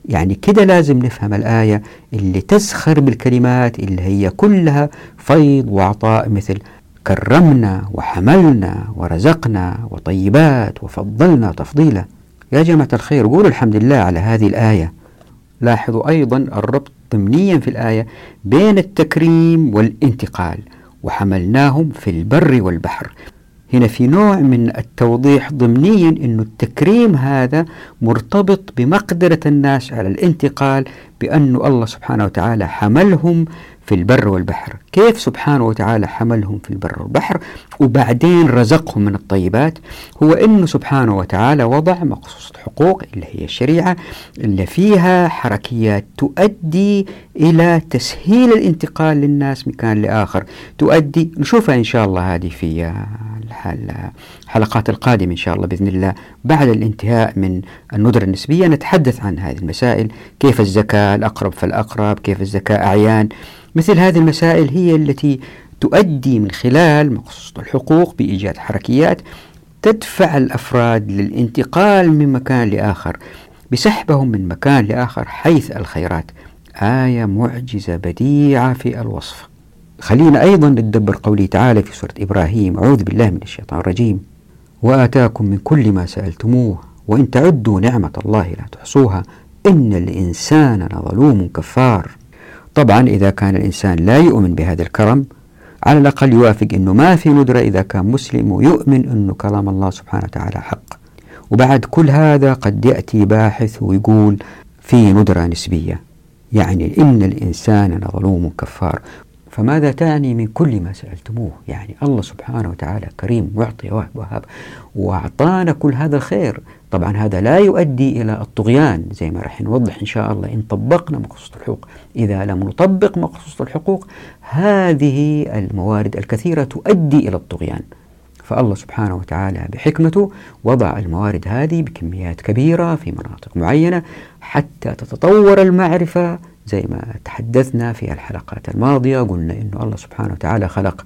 يعني كده لازم نفهم الآية اللي تسخر بالكلمات اللي هي كلها فيض وعطاء مثل كرمنا وحملنا ورزقنا وطيبات وفضلنا تفضيلا. يا جماعة الخير قولوا الحمد لله على هذه الآية. لاحظوا أيضا الربط ضمنيا في الآية بين التكريم والانتقال وحملناهم في البر والبحر. هنا في نوع من التوضيح ضمنيا أن التكريم هذا مرتبط بمقدرة الناس على الانتقال بأن الله سبحانه وتعالى حملهم في البر والبحر. كيف سبحانه وتعالى حملهم في البر والبحر؟ وبعدين رزقهم من الطيبات. هو أنه سبحانه وتعالى وضع مقصوص الحقوق اللي هي الشريعة اللي فيها حركيات تؤدي إلى تسهيل الانتقال للناس مكان لآخر. تؤدي نشوفها إن شاء الله هذه في الحلقات القادمة إن شاء الله بإذن الله. بعد الانتهاء من الندرة النسبية نتحدث عن هذه المسائل. كيف الزكاة؟ الأقرب فالأقرب. كيف الزكاة؟ أعيان. مثل هذه المسائل هي التي تؤدي من خلال مقصوص الحقوق بإيجاد حركيات تدفع الأفراد للانتقال من مكان لآخر بسحبهم من مكان لآخر حيث الخيرات. آية معجزة بديعة في الوصف. خلينا أيضا نتدبر قوله تعالى في سورة إبراهيم أعوذ بالله من الشيطان الرجيم وآتاكم من كل ما سألتموه وإن تعدوا نعمة الله لا تحصوها إن الإنسان لظلوم كفار. طبعا إذا كان الإنسان لا يؤمن بهذا الكرم على الأقل يوافق أنه ما في ندرة إذا كان مسلم ويؤمن أنه كلام الله سبحانه وتعالى حق. وبعد كل هذا قد يأتي باحث ويقول في ندرة نسبية يعني إن الإنسان لظلوم كفار. فماذا تعني من كل ما سألتموه؟ يعني الله سبحانه وتعالى كريم معطي وهب وأعطانا كل هذا الخير. طبعا هذا لا يؤدي إلى الطغيان زي ما راح نوضح إن شاء الله. إن طبقنا مقصوص الحقوق إذا لم نطبق مقصوص الحقوق هذه الموارد الكثيرة تؤدي إلى الطغيان. فالله سبحانه وتعالى بحكمته وضع الموارد هذه بكميات كبيرة في مناطق معينة حتى تتطور المعرفة زي ما تحدثنا في الحلقات الماضية قلنا أن الله سبحانه وتعالى خلق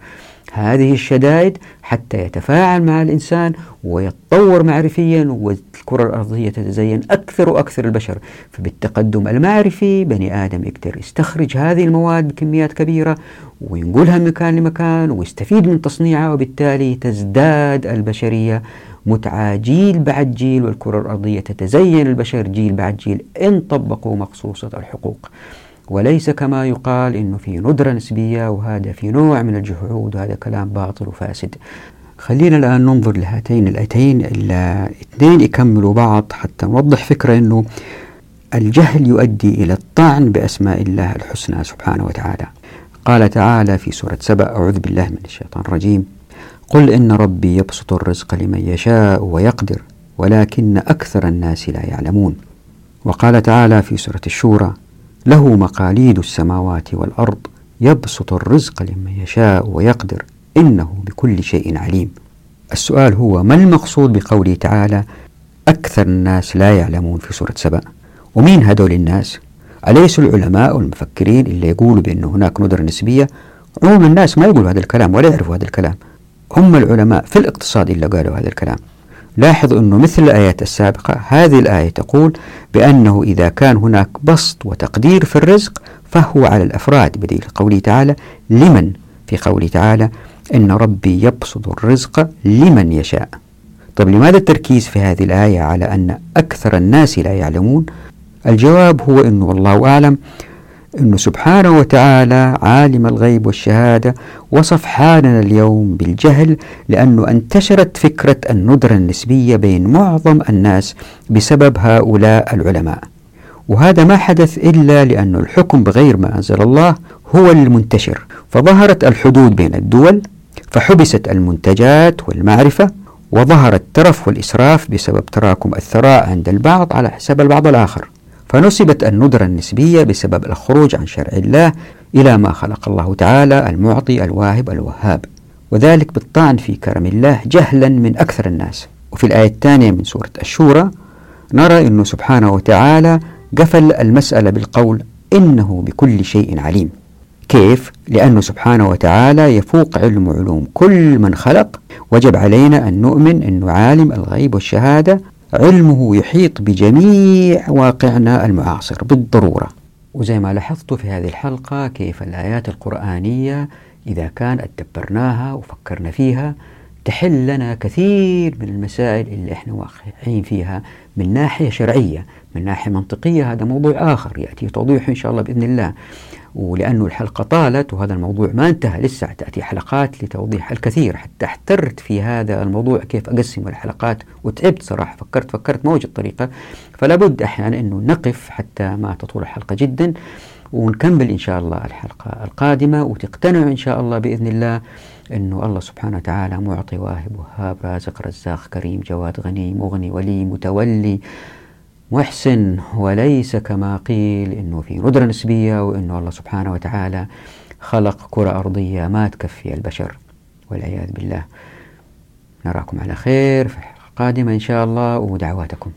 هذه الشدائد حتى يتفاعل مع الإنسان ويتطور معرفيا والكرة الأرضية تتزين أكثر وأكثر البشر. فبالتقدم المعرفي بني آدم يقدر يستخرج هذه المواد بكميات كبيرة وينقلها من مكان لمكان ويستفيد من تصنيعها وبالتالي تزداد البشرية متعة جيل بعد جيل والكرة الأرضية تتزين البشر جيل بعد جيل إن طبقوا مقصوصة الحقوق وليس كما يقال إنه في ندرة نسبية وهذا في نوع من الجحود وهذا كلام باطل وفاسد. خلينا الآن ننظر لهاتين الآيتين الاثنين يكملوا بعض حتى نوضح فكرة إنه الجهل يؤدي إلى الطعن بأسماء الله الحسنى سبحانه وتعالى. قال تعالى في سورة سبأ أعوذ بالله من الشيطان الرجيم قل إن ربي يبسط الرزق لمن يشاء ويقدر ولكن أكثر الناس لا يعلمون. وقال تعالى في سورة الشورى له مقاليد السماوات والأرض يبسط الرزق لمن يشاء ويقدر إنه بكل شيء عليم. السؤال هو ما المقصود بقوله تعالى أكثر الناس لا يعلمون في سورة سبأ؟ ومين هدول الناس؟ أليسوا العلماء والمفكرين اللي يقولوا بأن هناك ندرة نسبية؟ عموم الناس ما يقولوا هذا الكلام ولا يعرفوا هذا الكلام. هم العلماء في الاقتصاد اللي قالوا هذا الكلام. لاحظ أنه مثل الآيات السابقة هذه الآية تقول بأنه إذا كان هناك بسط وتقدير في الرزق فهو على الأفراد بدليل قوله تعالى لمن؟ في قوله تعالى إن ربي يبسط الرزق لمن يشاء. طيب لماذا التركيز في هذه الآية على أن أكثر الناس لا يعلمون؟ الجواب هو أنه والله أعلم أنه سبحانه وتعالى عالم الغيب والشهادة وصف حالنا اليوم بالجهل لأنه انتشرت فكرة الندرة النسبية بين معظم الناس بسبب هؤلاء العلماء. وهذا ما حدث إلا لأن الحكم بغير ما أنزل الله هو المنتشر. فظهرت الحدود بين الدول فحبست المنتجات والمعرفة وظهر الترف والإسراف بسبب تراكم الثراء عند البعض على حساب البعض الآخر. فنسبت الندرة النسبية بسبب الخروج عن شرع الله إلى ما خلق الله تعالى المعطي الواهب الوهاب. وذلك بالطعن في كرم الله جهلا من أكثر الناس. وفي الآية الثانية من سورة الشورى نرى أنه سبحانه وتعالى قفل المسألة بالقول إنه بكل شيء عليم. كيف؟ لأنه سبحانه وتعالى يفوق علم علوم كل من خلق. وجب علينا أن نؤمن أنه عالم الغيب والشهادة علمه يحيط بجميع واقعنا المعاصر بالضرورة. وزي ما لاحظت في هذه الحلقة كيف الآيات القرآنية إذا كان أدبرناها وفكرنا فيها تحل لنا كثير من المسائل اللي إحنا واقعين فيها من ناحية شرعية من ناحية منطقية. هذا موضوع آخر يأتي توضيحه إن شاء الله بإذن الله. ولأنه الحلقة طالت وهذا الموضوع ما انتهى لسه. تأتي حلقات لتوضيح الكثير. حتى احترت في هذا الموضوع كيف أقسم الحلقات. وتعبت صراحة. فكرت فكرت ما وجدت طريقة. فلا بد أحيانا أنه نقف حتى ما تطول الحلقة جدا. ونكمل إن شاء الله الحلقة القادمة. وتقتنعوا إن شاء الله بإذن الله أنه الله سبحانه وتعالى معطي واهب وهاب رازق رزاق كريم جواد غني مغني ولي متولي محسن وليس كما قيل أنه في ندرة نسبية وأنه الله سبحانه وتعالى خلق كرة أرضية ما تكفي البشر والعياذ بالله. نراكم على خير في القادمة إن شاء الله ودعواتكم.